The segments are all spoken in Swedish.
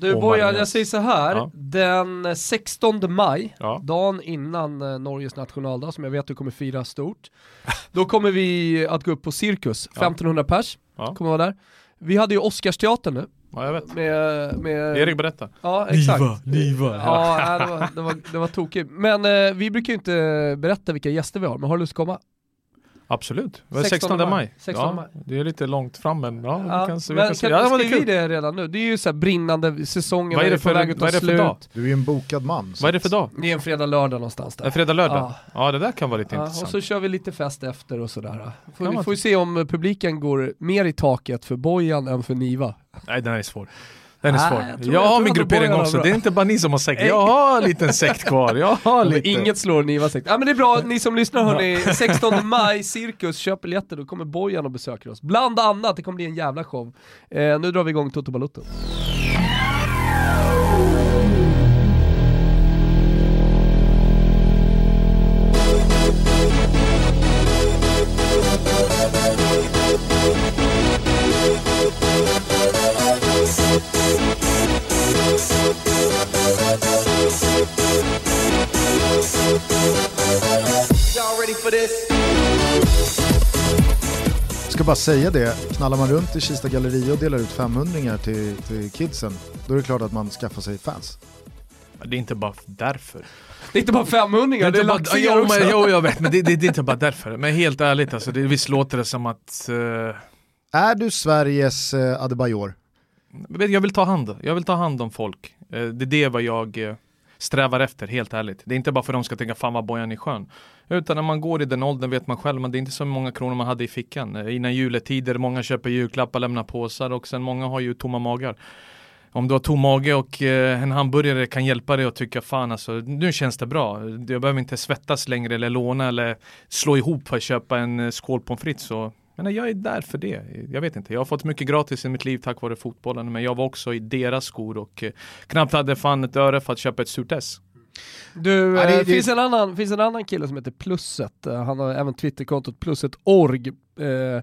Du Bojan, jag säger så här. Ja. den 16 maj, Ja. dagen innan eh, Norges nationaldag som jag vet du kommer fira stort, då kommer vi att gå upp på Cirkus, Ja. 1500 pers Ja. kommer vara där. Vi hade ju Oscarsteatern nu, Ja, jag vet. med... med Erik berätta. Ja, exakt. Niva. Ja, nej, det, var, det, var, det var tokigt. Men eh, vi brukar ju inte berätta vilka gäster vi har, men har du lust att komma? Absolut. Det var 16 16 maj. 16 ja, maj. Det är lite långt fram men ja, vi Ja, kan, se- vi men kan se. kan, Ja, det det redan nu, det är ju så här brinnande, säsongen Vad är det på för- väg att ta vad är det för slut. dag? Du är ju en bokad man. Vad är det för dag? Det är en fredag, lördag någonstans där. En fredag, lördag? Ja. Ja. det där kan vara lite Ja, och intressant. så kör vi lite fest efter och sådär. Får, Kan vi man får ju se om publiken går mer i taket för Bojan än för Niva. Nej den här är svår. Den är Nej, svår. jag Jag, har min gruppering också, det är inte bara ni som har sekt. Jag har en liten sekt kvar. Jag har lite. Inget slår Niva sekt. Ja men det är bra, ni som lyssnar hörni, 16 maj, Cirkus, köp biljetter, då kommer Bojan och besöker oss. Bland annat, det kommer bli en jävla show. Eh, nu drar vi igång Toto Balutto. Ska bara säga det, knallar man runt i Kista galleria och delar ut 500 till, till kidsen, då är det klart att man skaffar sig fans. Det är inte bara därför. Det är inte bara 500 det är inte bara, laxingar jo, också. men, jo, jag vet, men det, det, det är inte bara därför. Men helt ärligt, alltså, det, visst låter det som att eh, Är du Sveriges eh, Adebayor? Jag vet, Jag vill ta hand, jag vill ta hand om folk. Eh, Det är det vad jag eh, strävar efter, helt ärligt. Det är inte bara för att de ska tänka fan vad Bojan är skön. Utan när man går i den åldern vet man själv, men det är inte så många kronor man hade i fickan. Eh, innan juletider, många köper julklappar, lämnar påsar och sen många har ju tomma magar. Om du har tom mage och eh, en hamburgare kan hjälpa dig att tycka fan alltså, nu känns det bra. Jag behöver inte svettas längre eller låna eller slå ihop för att köpa en eh, skål pommes frites. Så men jag är där för det. Jag vet inte, jag har fått mycket gratis i mitt liv tack vare fotbollen. Men jag var också i deras skor och knappt hade fan ett öre för att köpa ett surt S. Du, Ja, det- eh, det- finns, en annan, finns en annan kille som heter Plusset, Eh, han har även Twitterkontot Plusset.org, eh,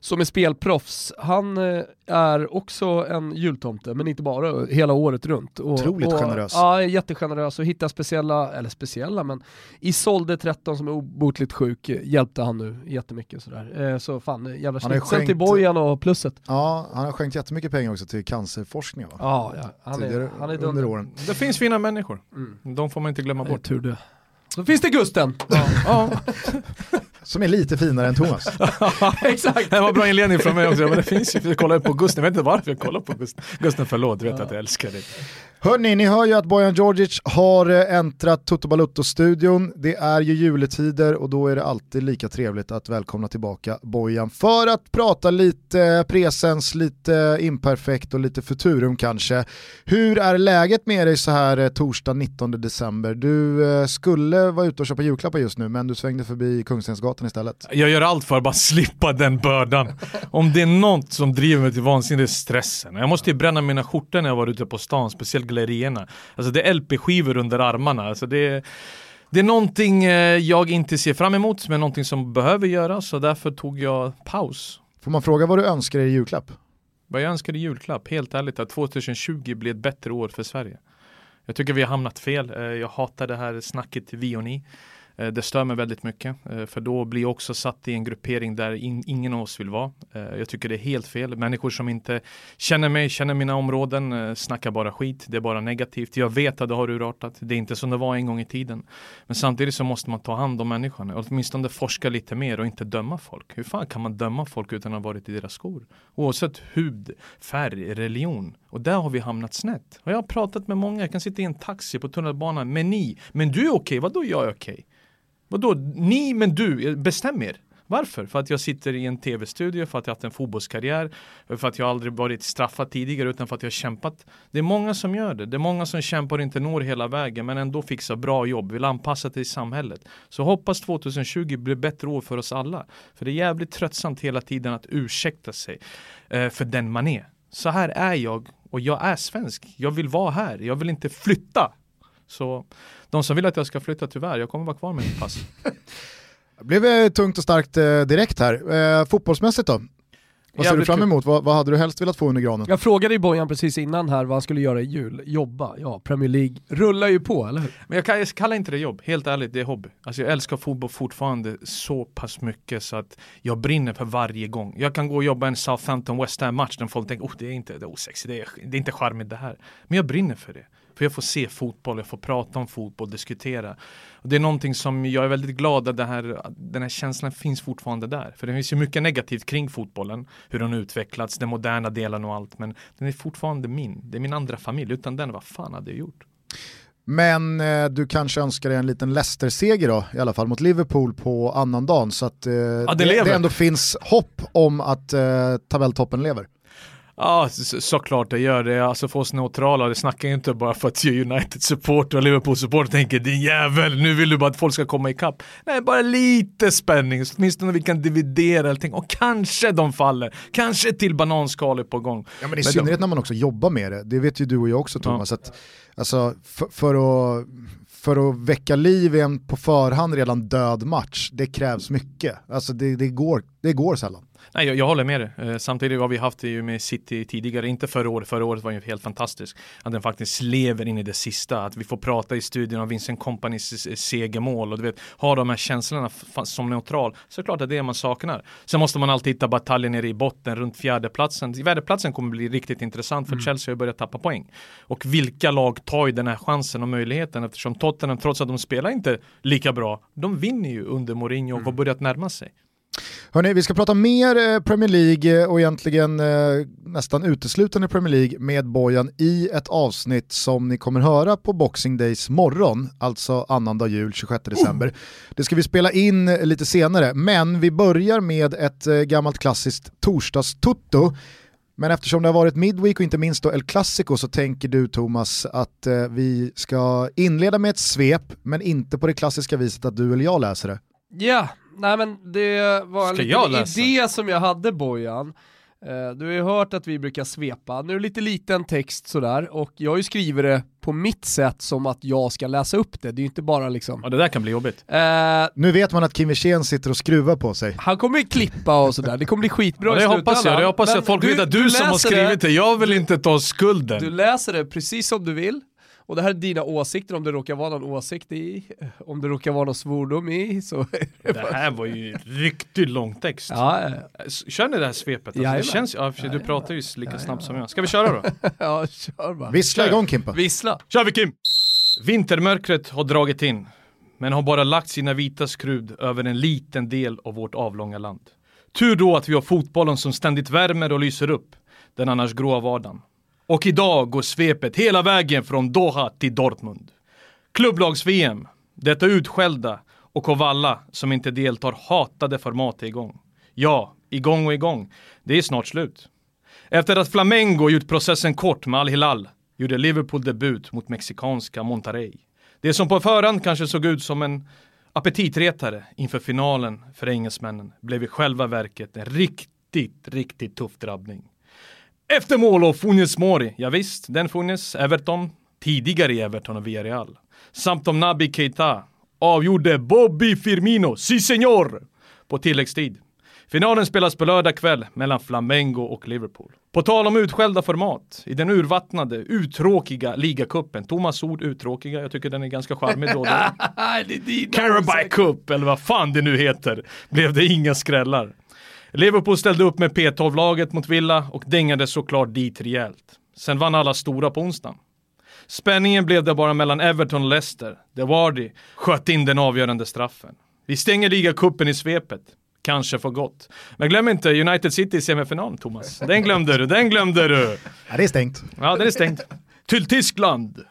som är spelproffs. Han eh, är också en jultomte, men inte bara, hela året runt. Och, Otroligt och, generös. Ja, jättegenerös och hittar speciella, eller speciella, men Isolde 13 som är obotligt sjuk hjälpte han nu jättemycket. Sådär. Eh, så fan, eh, jävla Han har ju snitsel till Bojan och Plusset. Ja, han har skänkt jättemycket pengar också till cancerforskning va? Ja, ja han, är, han är under åren. Det finns fina människor. Mm. De får man inte glömma bort. tur det. Så finns det Gusten. Ja, Som är lite finare än Thomas. Exakt. det var bra inledning från mig också. Men det finns ju, jag kollar på Gusten, jag vet inte varför jag kollar på Gusten. Gusten förlåt, du vet att jag älskar dig. Hörni, ni hör ju att Bojan Djordjic har eh, äntrat Toto Balutto-studion. Det är ju juletider och då är det alltid lika trevligt att välkomna tillbaka Bojan för att prata lite eh, presens, lite eh, imperfekt och lite futurum kanske. Hur är läget med dig så här torsdag 19 december? Du skulle vara ute och köpa julklappar just nu men du svängde förbi Kungstensgatan istället. Jag gör allt för att bara slippa den bördan. Om det är något som driver mig till vansinne, är stressen. Jag måste ju bränna mina skjortor när jag var ute på stan, speciellt gallerierna. Alltså det är LP-skivor under armarna. Alltså det är, det är någonting eh, jag inte ser fram emot, men någonting som behöver göras, så därför tog jag paus. Får man fråga vad du önskar dig i julklapp? Vad jag önskar i julklapp, helt ärligt, att 2020 blir ett bättre år för Sverige. Jag tycker vi har hamnat fel. Eh, Jag hatar det här snacket vi och ni. Eh, det stör mig väldigt mycket, eh, för då blir jag också satt i en gruppering där in, ingen av oss vill vara. Eh, jag tycker det är helt fel. Människor som inte känner mig, känner mina områden, snackar bara skit. Det är bara negativt. Jag vet att det har urartat. Det är inte som det var en gång i tiden. Men samtidigt så måste man ta hand om människan. Åtminstone forska lite mer och inte döma folk. Hur fan kan man döma folk utan att ha varit i deras skor? Oavsett hud, färg, religion. Och där har vi hamnat snett. Och jag har pratat med många, jag kan sitta i en taxi på tunnelbanan, men ni, men du är okej, vadå jag är okej? Vadå, ni men du, eh, bestäm er. Varför? För att jag sitter i en tv-studio, för att jag har haft en fotbollskarriär, för att jag aldrig varit straffad tidigare utan för att jag har kämpat. Det är många som gör det. Det är många som kämpar och inte når hela vägen men ändå fixar bra jobb, vill anpassa till samhället. Så hoppas 2020 blir bättre år för oss alla. För det är jävligt tröttsamt hela tiden att ursäkta sig eh, för den man är. Så här är jag och jag är svensk. Jag vill vara här. Jag vill inte flytta. Så de som vill att jag ska flytta tyvärr, jag kommer vara kvar med mitt pass. Det blev eh, tungt och starkt eh, direkt här. Eh, fotbollsmässigt då? Vad ser du fram emot? Vad, vad, hade du helst velat få under granen? Jag frågade ju Bojan precis innan här vad han skulle göra i jul. Jobba, ja Premier League rullar ju på, eller hur? Men jag, kan, jag kallar inte det jobb, helt ärligt, det är hobby. Alltså jag älskar fotboll fortfarande så pass mycket så att jag brinner för varje gång. Jag kan gå och jobba en Southampton West Ham match där folk tänker oh det är inte det är osexigt, det är, det är inte charmigt det här. Men jag brinner för det. För jag får se fotboll, jag får prata om fotboll, diskutera. Och det är någonting som jag är väldigt glad att det här, den här känslan finns fortfarande där. För det finns ju mycket negativt kring fotbollen, hur den utvecklats, den moderna delen och allt. Men den är fortfarande min, det är min andra familj. Utan den, vad fan hade jag gjort? Men eh, du kanske önskar dig en liten Leicester-seger då, i alla fall mot Liverpool på annandagen. Så att eh, ja, det, det, det, ändå finns hopp om att eh, tabelltoppen lever. Ja, så, såklart det gör det. Alltså för oss neutrala, det snackar ju inte bara för att jag är United-supporter och Liverpool-supporter tänker din jävel, nu vill du bara att folk ska komma ikapp. Nej, bara lite spänning, åtminstone vi kan dividera eller tänka, och kanske de faller, kanske till bananskalet på gång. Ja men i men synnerhet de... när man också jobbar med det, det vet ju du och jag också Thomas, ja. att alltså, för, för att för att väcka liv i en på förhand redan död match, det krävs mycket. Alltså det, det, går, det går sällan. Nej, jag, jag håller med dig. Eh, samtidigt har vi haft det ju med City tidigare, inte förra året, förra året var ju helt fantastiskt. Att den faktiskt lever in i det sista, att vi får prata i studion om Vincent Companys segermål och du vet, ha de här känslorna som neutral. Så klart att det är det man saknar. Sen måste man alltid hitta bataljen nere i botten, runt fjärdeplatsen. Fjärdeplatsen kommer bli riktigt intressant för mm. Chelsea har börjat tappa poäng. Och vilka lag tar ju den här chansen och möjligheten eftersom Tottenham, trots att de spelar inte lika bra, de vinner ju under Mourinho och mm. har börjat närma sig. Hörrni, vi ska prata mer eh, Premier League och egentligen eh, nästan uteslutande Premier League med Bojan i ett avsnitt som ni kommer höra på Boxing Days morgon, alltså annandag jul 26 december. Oh. Det ska vi spela in lite senare, men vi börjar med ett eh, gammalt klassiskt torsdagstutto. Men eftersom det har varit Midweek och inte minst då El Clasico så tänker du Thomas att eh, vi ska inleda med ett svep, men inte på det klassiska viset att du eller jag läser det. Ja, nej men det var en liten idé som jag hade Bojan. Uh, du har ju hört att vi brukar svepa, nu är det lite liten text sådär och jag har ju skrivit det på mitt sätt som att jag ska läsa upp det, det är ju inte bara liksom... Ja det där kan bli jobbigt. Uh, nu vet man att Kim Wirsén sitter och skruvar på sig. Han kommer ju klippa och sådär, det kommer bli skitbra ja, det hoppas jag, det hoppas jag. Att folk du, vet att du, du som har skrivit det, jag vill inte ta skulden. Du läser det precis som du vill, och det här är dina åsikter om det råkar vara någon åsikt i, om det råkar vara någon svordom i så Det här var ju riktigt lång text. Ja, Kör ni det här svepet? Alltså, det känns, ja, för du pratar ju lika snabbt som jag. Ska vi köra då? ja, kör bara. Vissla igång Kimpa. Vissla. Kör vi Kim! Vintermörkret har dragit in, men har bara lagt sina vita skrud över en liten del av vårt avlånga land. Tur då att vi har fotbollen som ständigt värmer och lyser upp den annars gråa vardagen. Och idag går svepet hela vägen från Doha till Dortmund. Klubblags-VM, detta utskällda och av alla som inte deltar hatade format är igång. Ja, igång och igång. Det är snart slut. Efter att Flamengo gjort processen kort med Al-Hilal gjorde Liverpool debut mot mexikanska Monterrey. Det som på förhand kanske såg ut som en aptitretare inför finalen för engelsmännen blev i själva verket en riktigt, riktigt tuff drabbning. Efter mål av Funes Mori, ja visst, den Funes, Everton, tidigare i Everton och Villarreal. Samt om Nabi Keita avgjorde Bobby Firmino, si senor, på tilläggstid. Finalen spelas på lördag kväll mellan Flamengo och Liverpool. På tal om utskällda format, i den urvattnade, uttråkiga ligacupen, Thomas ord uttråkiga, jag tycker den är ganska charmig då. Carabao Cup, eller vad fan det nu heter, blev det inga skrällar. Liverpool ställde upp med P12-laget mot Villa och dängade såklart dit rejält. Sen vann alla stora på onsdagen. Spänningen blev det bara mellan Everton och Leicester, där Wardy sköt in den avgörande straffen. Vi stänger ligacupen i svepet. Kanske för gott. Men glöm inte United City i semifinal, Thomas. Den glömde du, den glömde du. Ja, det är stängt. Ja, det är stängt. Till Tyskland.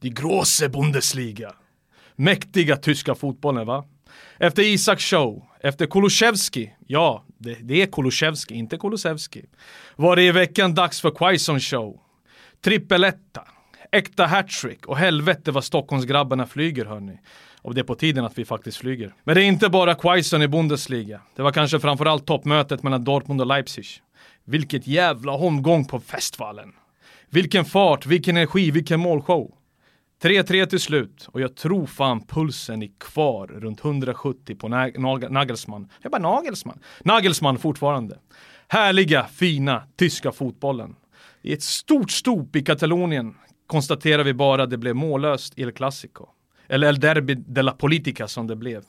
Die große Bundesliga. Mäktiga tyska fotbollen, va? Efter Isaks show, efter Kulusevski, ja, det, det är Kulusevski, inte Kulusevski, var det i veckan dags för Quaison show. Trippeletta, äkta hattrick och helvete vad Stockholmsgrabbarna flyger hörni. Och det är på tiden att vi faktiskt flyger. Men det är inte bara Quaison i Bundesliga. Det var kanske framförallt toppmötet mellan Dortmund och Leipzig. Vilket jävla omgång på festvallen. Vilken fart, vilken energi, vilken målshow. 3-3 till slut och jag tror fan pulsen är kvar runt 170 på Nag Nagelsmann. Jag bara Nagelsmann. Nagelsmann fortfarande. härliga, fina tyska fotbollen. I ett stort stop i Katalonien konstaterar vi bara att det blev mållöst El Clasico. Eller El Derby de la Politica som det blev.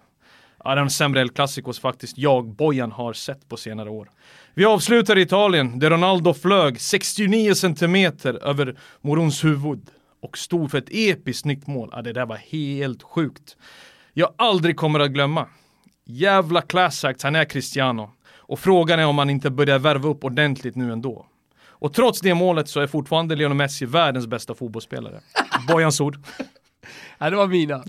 Ja, den sämre El Clasicos faktiskt jag, Bojan, har sett på senare år. Vi avslutar i Italien där Ronaldo flög 69 centimeter över Morons huvud och stod för ett episkt nickmål. Ja, det där var helt sjukt. Jag aldrig kommer att glömma. Jävla class act han är Cristiano. Och frågan är om han inte börjar värva upp ordentligt nu ändå. Och trots det målet så är fortfarande Lionel Messi världens bästa fotbollsspelare. Bojans ord. Nej, det var mina.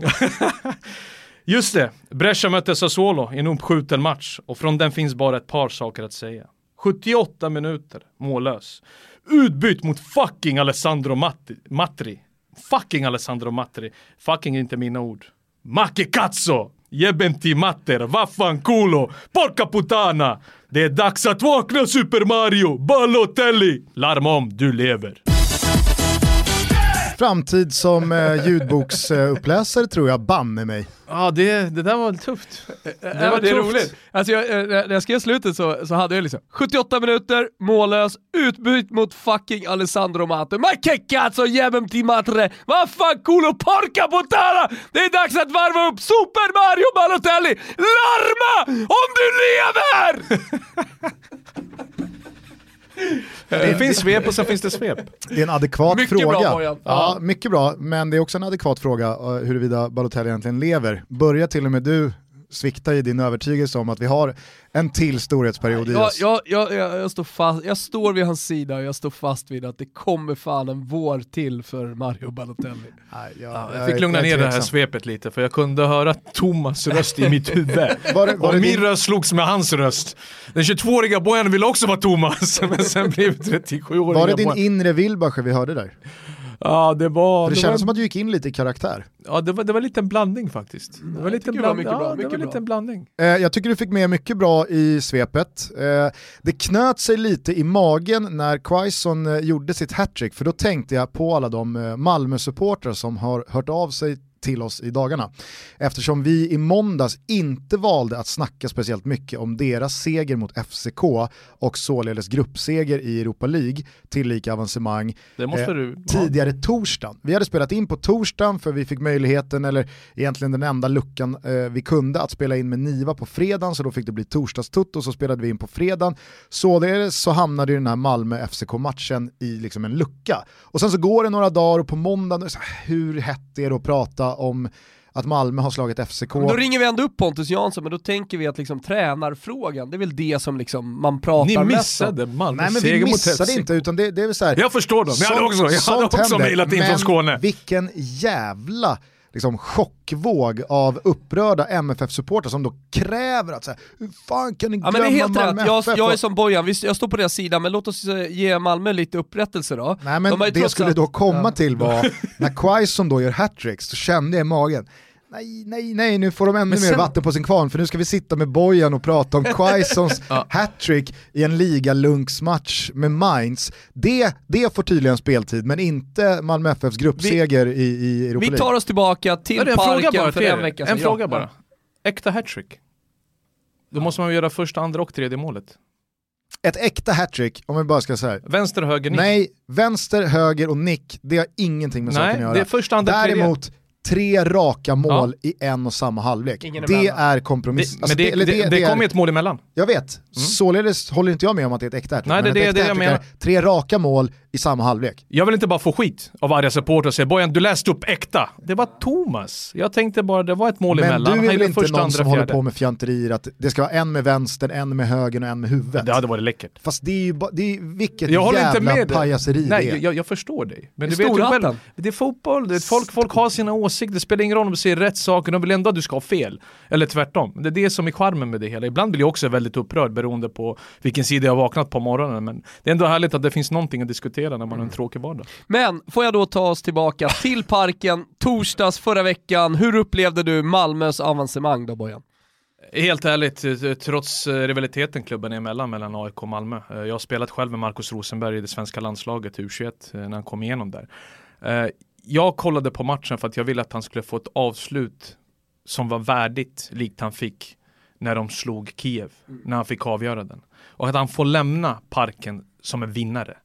Just det, Brescia mötte Sassuolo i en uppskjuten match och från den finns bara ett par saker att säga. 78 minuter, mållös. Utbytt mot fucking Alessandro Matti, Matri. Fucking Alessandro Matri. Fucking är inte mina ord. Macke cazzo! Jebenti matter, vaffanculo, porca Putana! Det är dags att vakna Super Mario, Balotelli! Larm om, du lever. Framtid som eh, ljudboksuppläsare tror jag banne mig. Ja, det, det där var tufft. Det, var det är roligt. Alltså jag, eh, när jag skrev slutet så, så hade jag liksom 78 minuter, mållös, utbyt mot fucking Alessandro Mato. Ma che cazzo jämem ti matre, vad fan culo porca puttana! Det är dags att varva upp Super Mario Balotelli! Larma om du lever! Det finns svep och sen finns det svep. Det är en adekvat Mycket fråga. bra, Bojan. ja, mycket bra, men det är också en adekvat fråga uh, huruvida Balotelli egentligen lever. Börjar till och med du svikta i din övertygelse om att vi har en till storhetsperiod i Jag, oss? jag, jag, jag, jag, står fast, jag står vid hans sida och jag står fast vid att det kommer fan en vår till för Mario Balotelli. Nej, jag, Ja, jag jag fick lugna ner det här svepet lite för jag kunde höra Thomas röst i mitt huvud. Var det- var och det min din- röst slogs med hans röst. Den 22-åriga Bojan ville också vara Thomas, men sen blev 37-åriga Var det din Bojan. inre Wilbacher vi hörde där? Ja, det var... För det det kändes var, som att du gick in lite i karaktär. Ja, det var, det var lite en blandning faktiskt. Det var lite bland... mycket ja, bra, det mycket var bra. lite en blandning. Eh, jag tycker du fick med mycket bra i svepet. Eh, det knöt sig lite i magen när Quaison eh, gjorde sitt hattrick, för då tänkte jag på alla de eh, Malmö-supportrar som har hört av sig till oss i dagarna. Eftersom vi i måndags inte valde att snacka speciellt mycket om deras seger mot FCK och således gruppseger i Europa League, tillika avancemang, Det måste Eh, du... tidigare torsdagen. Vi hade spelat in på torsdagen för vi fick möjligheten, eller egentligen den enda luckan eh, vi kunde, att spela in med Niva på fredagen, så då fick det bli torsdagstutto, så spelade vi in på fredagen. Således så hamnade ju den här Malmö-FCK-matchen i liksom en lucka. Och sen så går det några dagar och på måndagen, hur hett är det att prata om att Malmö har slagit FCK? Men då ringer vi ändå upp Pontus Jansson, men då tänker vi att liksom tränarfrågan, det är väl det som liksom man pratar Ni mest om. missade Malmö Nej men vi missade FCK. inte, utan det, det är väl så här, Jag förstår dem, jag hade också, jag hade sånt också mejlat in från Skåne. vilken jävla liksom, chockvåg av upprörda MFF-supportrar som då kräver att så här, hur fan kan ni Ja glömma men det är helt Malmö rätt, jag, jag är som Bojan, visst, jag står på deras sida, men låt oss eh, ge Malmö lite upprättelse då. Nej men De det skulle allt- då komma Ja. till var, när Quaison då gör hattricks, så kände jag i magen, nej, nej, nej, nu får de ännu Men mer sen- vatten på sin kvarn för nu ska vi sitta med Bojan och prata om Quaisons Ja. hattrick i en ligalunksmatch med Mainz. Det, det får tydligen speltid, men inte Malmö FFs gruppseger i, i Europa Vi tar oss tillbaka till Ja, parken fråga bara för en vecka sedan. En fråga bara. Äkta hattrick. Då måste man göra första, andra och tredje målet. Ett äkta hattrick, om vi bara ska säga Vänster, höger, nick. Nej, vänster, höger och nick, det har ingenting med saken att Nej, göra. det är första, andra, tredje. Tre raka mål i en och samma halvlek. Ingen Det emellan. är kompromiss. Det, Alltså, det, det, det, är- kommer ju ett mål emellan. Jag vet, således håller inte jag med om att det är ett äkta hattrick. Nej, det är ett det- äkta det jag är tre raka mål i samma halvlek. Jag vill inte bara få skit av arga supportrar och säga Bojan du läste upp äkta. Det var Thomas. Jag tänkte bara det var ett mål Men emellan. du är väl inte första, någon andra, som håller på med fjanterier att det ska vara en med vänstern, en med högern och en med huvudet. Det hade varit läckert. Fast det är ju ba- det är, vilket Jag jävla inte med dig. pajaseri Nej, det är. jag, jag förstår dig. Men Det du är vet ju själv, det är fotboll, det är folk, folk har sina åsikter, det spelar ingen roll om du säger rätt saker, de vill ändå att du ska ha fel. Eller tvärtom. Det är det som är charmen med det hela. Ibland blir jag också väldigt upprörd beroende på vilken sida jag har vaknat på morgonen. Men det är ändå härligt att det finns någonting att diskutera när man har en tråkig vardag. Men får jag då ta oss tillbaka till parken, torsdags förra veckan. Hur upplevde du Malmös avancemang då Bojan? Helt ärligt, trots eh, rivaliteten klubben emellan mellan AIK och Malmö. eh, Jag har spelat själv med Markus Rosenberg i det svenska landslaget U21 eh, när han kom igenom där. Jag kollade på matchen för att jag ville att han skulle få ett avslut som var värdigt likt han fick när de slog Kiev, när han fick avgöra den. Och att han får lämna parken som en vinnare.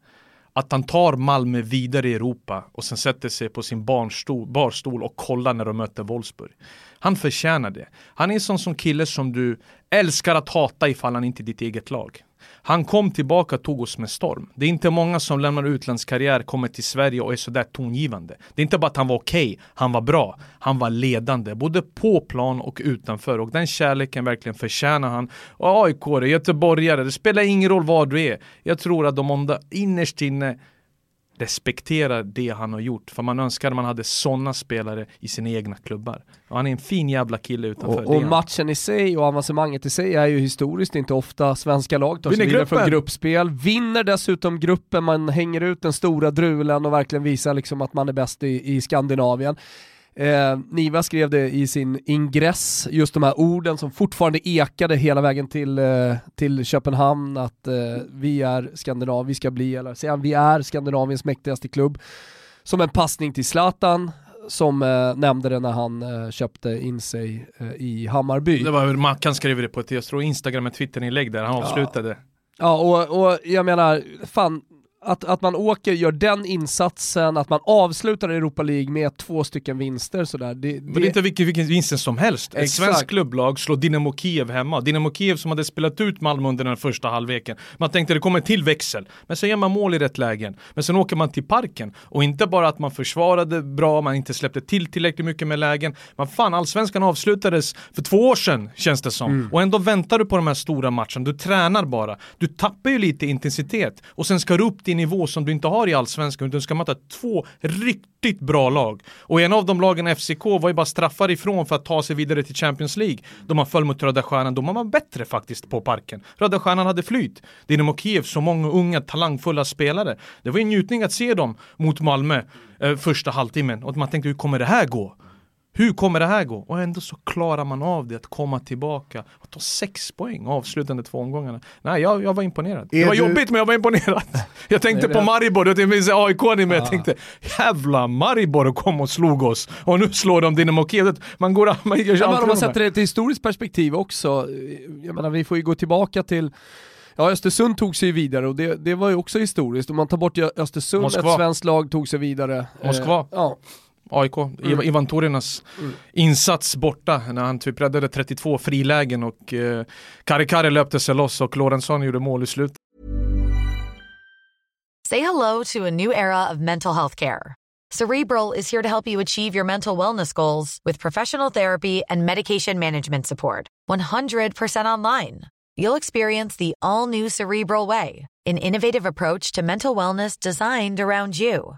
Att han tar Malmö vidare i Europa och sen sätter sig på sin barnstol, barstol och kollar när de möter Wolfsburg. Han förtjänar det. Han är en sån som kille som du älskar att hata ifall han inte är ditt eget lag. Han kom tillbaka och tog oss med storm. Det är inte många som lämnar utlandskarriär, kommer till Sverige och är sådär tongivande. Det är inte bara att han var okej, okay, han var bra. Han var ledande, både på plan och utanför. Och den kärleken verkligen förtjänar han. Och AIK, göteborgare, det spelar ingen roll var du är. Jag tror att de onda innerst inne respekterar det han har gjort. För man önskar man hade sådana spelare i sina egna klubbar. Och han är en fin jävla kille utanför. Och, och matchen i sig och avancemanget i sig är ju historiskt inte ofta svenska lag tar sig vidare från gruppspel. Vinner dessutom gruppen, man hänger ut den stora drulen och verkligen visar liksom att man är bäst i, i Skandinavien. Eh, Niva skrev det i sin ingress, just de här orden som fortfarande ekade hela vägen till, eh, till Köpenhamn, att eh, vi är Skandinav, vi ska bli, eller säger han, vi är Skandinaviens mäktigaste klubb. Som en passning till Zlatan, som eh, nämnde det när han eh, köpte in sig eh, i Hammarby. Det var hur Mackan skrev det på ett, jag tror Instagram med Twitter-inlägg där, han avslutade. Ja, ja och, och jag menar, fan, att, att man åker, gör den insatsen, att man avslutar Europa League med två stycken vinster sådär. Det, det... Men det är inte vilken, vilken vinst som helst. Exakt. Ett svenskt klubblag slår Dynamo Kiev hemma. Dynamo Kiev som hade spelat ut Malmö under den första halvleken. Man tänkte det kommer till växel. Men så gör man mål i rätt lägen. Men sen åker man till parken. Och inte bara att man försvarade bra, man inte släppte till tillräckligt mycket med lägen. Men fan, allsvenskan avslutades för två år sedan känns det som. Mm. Och ändå väntar du på de här stora matcherna. Du tränar bara. Du tappar ju lite intensitet. Och sen ska du upp riktig nivå som du inte har i allsvenskan utan du ska möta två riktigt bra lag. Och en av de lagen, FCK, var ju bara straffar ifrån för att ta sig vidare till Champions League. Då man föll mot Röda Stjärnan, då man var bättre faktiskt på parken. Röda Stjärnan hade flyt. Dinamo Kiev, så många unga talangfulla spelare. Det var en njutning att se dem mot Malmö eh, första halvtimmen och man tänkte hur kommer det här gå? Hur kommer det här gå? Och ändå så klarar man av det, att komma tillbaka och ta sex poäng avslutande två omgångarna. Nej, jag, jag var imponerad. Är det var du... jobbigt, men jag var imponerad. Jag tänkte på Maribor, jag tänkte AIK ni med. Jag tänkte jävla Maribor kom och slog oss. Och nu slår de Dynamo Kiev. Man går man gör ja, men Om man sätter det i ett historiskt perspektiv också. Jag menar, vi får ju gå tillbaka till Ja, Östersund tog sig vidare och det, det var ju också historiskt. Om man tar bort Östersund, Moskva. ett svenskt lag tog sig vidare. Moskva. Eh, ja. AIK, mm. Ivan Torinas mm. insats borta när han typ räddade 32 frilägen och eh, Kari Kari löpte sig loss och Lorentzon gjorde mål i slutet. Say hello to a new era of mental health care. Cerebral is here to help you achieve your mental wellness goals with professional therapy and medication management support. 100% online. You'll experience the all new Cerebral way, an innovative approach to mental wellness designed around you.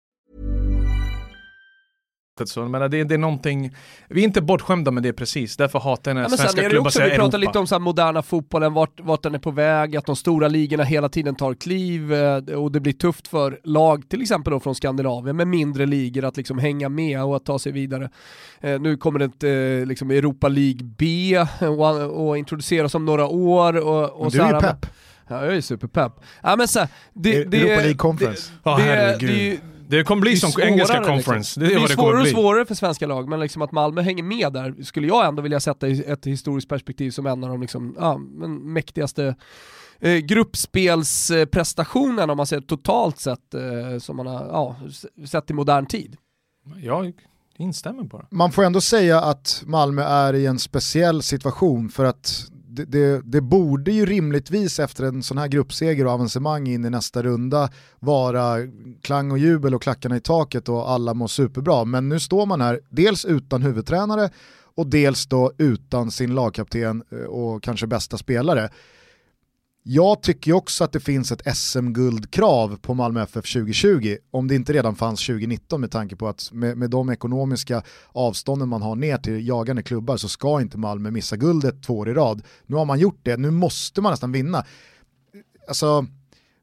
Så, men det, det är någonting, vi är inte bortskämda med det precis, därför hatar jag när ja, svenska klubbar säger Vi pratar lite om så moderna fotbollen, vart, vart den är på väg, att de stora ligorna hela tiden tar kliv eh, och det blir tufft för lag, till exempel då från Skandinavien, med mindre ligor att liksom hänga med och att ta sig vidare. Eh, nu kommer det ett eh, liksom Europa League B och, och introduceras om några år. Och, och du är ju pepp. Ja, jag är superpepp. Ja, men så, det, Europa League Conference. Det, det, det, Det kommer bli är som svårare, engelska liksom. conference. Det Det är är vad det svårare och bli. svårare för svenska lag, men liksom att Malmö hänger med där skulle jag ändå vilja sätta i ett historiskt perspektiv som en av de liksom, ja, men mäktigaste eh, gruppspelsprestationerna om man ser totalt sett eh, som man har ja, sett i modern tid. Jag instämmer bara. Man får ändå säga att Malmö är i en speciell situation för att det, det, det borde ju rimligtvis efter en sån här gruppseger och avancemang in i nästa runda vara klang och jubel och klackarna i taket och alla mår superbra. Men nu står man här, dels utan huvudtränare och dels då utan sin lagkapten eh, och kanske bästa spelare. Jag tycker också att det finns ett SM-guldkrav på Malmö FF 2020, om det inte redan fanns 2019 med tanke på att med, med de ekonomiska avstånden man har ner till jagande klubbar så ska inte Malmö missa guldet två år i rad. Nu har man gjort det, nu måste man nästan vinna. Alltså,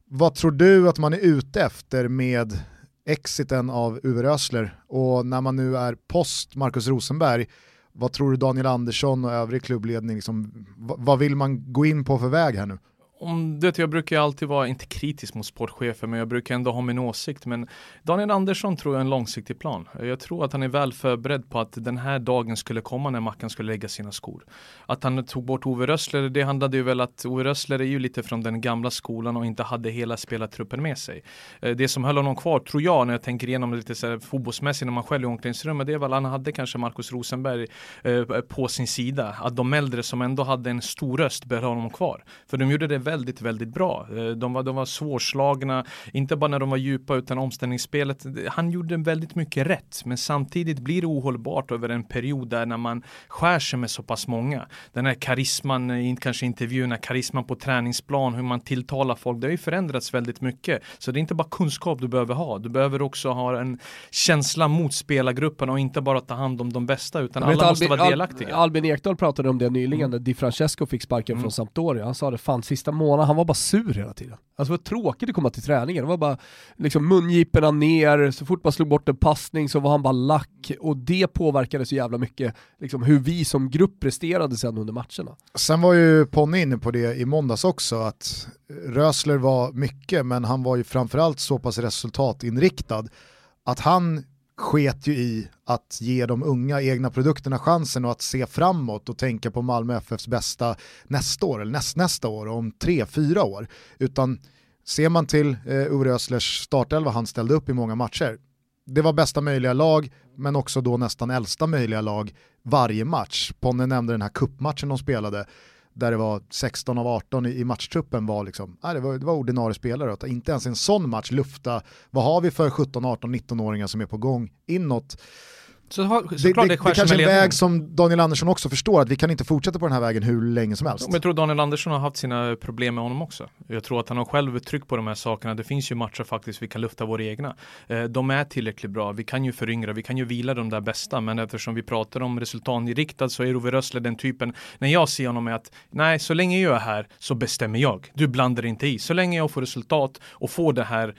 vad tror du att man är ute efter med exiten av Uwe Rösler och när man nu är post Marcus Rosenberg, vad tror du Daniel Andersson och övrig klubbledning, liksom, vad, vad vill man gå in på för väg här nu? Om det, jag brukar alltid vara, inte kritisk mot sportchefer, men jag brukar ändå ha min åsikt. Men Daniel Andersson tror jag är en långsiktig plan. Jag tror att han är väl förberedd på att den här dagen skulle komma när Mackan skulle lägga sina skor. Att han tog bort Ove Rössler, det handlade ju väl att Ove Rössler är ju lite från den gamla skolan och inte hade hela spelartruppen med sig. Eh, det som höll honom kvar, tror jag, när jag tänker igenom det lite så här fotbollsmässigt när man själv är i omklädningsrummet, det är väl att han hade kanske Markus Rosenberg eh, på sin sida. Att de äldre som ändå hade en stor röst behöll honom kvar. För de gjorde det väldigt, väldigt bra. Eh, De var, de var svårslagna, inte bara när de var djupa utan omställningsspelet. Han gjorde väldigt mycket rätt, men samtidigt blir det ohållbart över en period där när man skär sig med så pass många. Den här karisman, eh, kanske intervjuerna, karisman på träningsplan, hur man tilltalar folk, det har ju förändrats väldigt mycket. Så det är inte bara kunskap du behöver ha, du behöver också ha en känsla mot spelargruppen och inte bara ta hand om de bästa, utan alla måste Albin- vara delaktiga. Al- Albin Ekdal pratade om det nyligen, när Di Francesco fick sparken Mm. från Sampdoria. Han sa det, fan sista månad, han var bara sur hela tiden. Alltså det var tråkigt att komma till träningen, det var bara liksom mungiporna ner, så fort man slog bort en passning så var han bara lack och det påverkade så jävla mycket liksom, hur vi som grupp presterade sen under matcherna. Sen var ju Ponne inne på det i måndags också, att Rösler var mycket, men han var ju framförallt så pass resultatinriktad att han sket ju i att ge de unga egna produkterna chansen och att se framåt och tänka på Malmö FFs bästa nästa år, eller nästnästa år och om tre, fyra år. Utan ser man till eh, Ove Östlers startelva han ställde upp i många matcher, det var bästa möjliga lag, men också då nästan äldsta möjliga lag varje match. Ponne nämnde den här kuppmatchen de spelade, där det var 16 av 18 i, matchtruppen var liksom, nej, det, var, det var ordinarie spelare. Att inte ens en sån match lufta, vad har vi för 17, 18, 19-åringar som är på gång inåt? Så, har- Det, det, det sig kanske är en väg som Daniel Andersson också förstår, att vi kan inte fortsätta på den här vägen hur länge som helst. Jag tror Daniel Andersson har haft sina problem med honom också. Jag tror att han har själv tryckt på de här sakerna. Det finns ju matcher faktiskt vi kan lufta våra egna. Eh, De är tillräckligt bra. Vi kan ju föryngra, vi kan ju vila de där bästa. Men eftersom vi pratar om resultatinriktad så är Ove Rössler den typen. När jag ser honom är att nej, så länge jag är här så bestämmer jag. Du blandar inte i. Så länge jag får resultat och får det här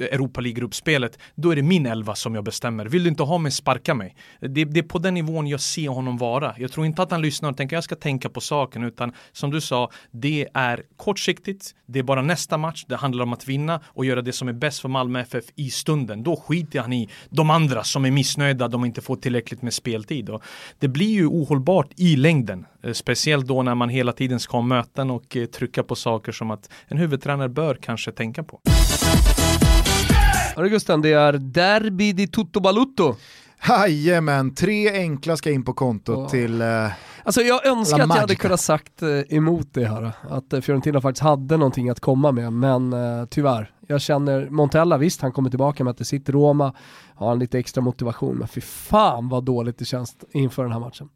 Europa League-gruppspelet, då är det min elva som jag bestämmer. Vill du inte ha mig, sparka mig. Det, det är på den nivån jag ser honom vara. Jag tror inte att han lyssnar och tänker jag ska tänka på saken, utan som du sa, det är kortsiktigt, det är bara nästa match, det handlar om att vinna och göra det som är bäst för Malmö FF i stunden. Då skiter han i de andra som är missnöjda, de inte får tillräckligt med speltid. Och det blir ju ohållbart i längden, eh, speciellt då när man hela tiden ska ha möten och eh, trycka på saker som att en huvudtränare bör kanske tänka på. Hörru Gusten, det är Derby di Tutto Balutto. Jajamän, tre enkla ska in på kontot Åh. till eh, Alltså jag önskar att jag hade kunnat sagt eh, emot det här. Att eh, Fiorentina faktiskt hade någonting att komma med, men eh, tyvärr. Jag känner Montella, visst han kommer tillbaka med att det sitter Roma, har han lite extra motivation, men fy fan vad dåligt det känns inför den här matchen.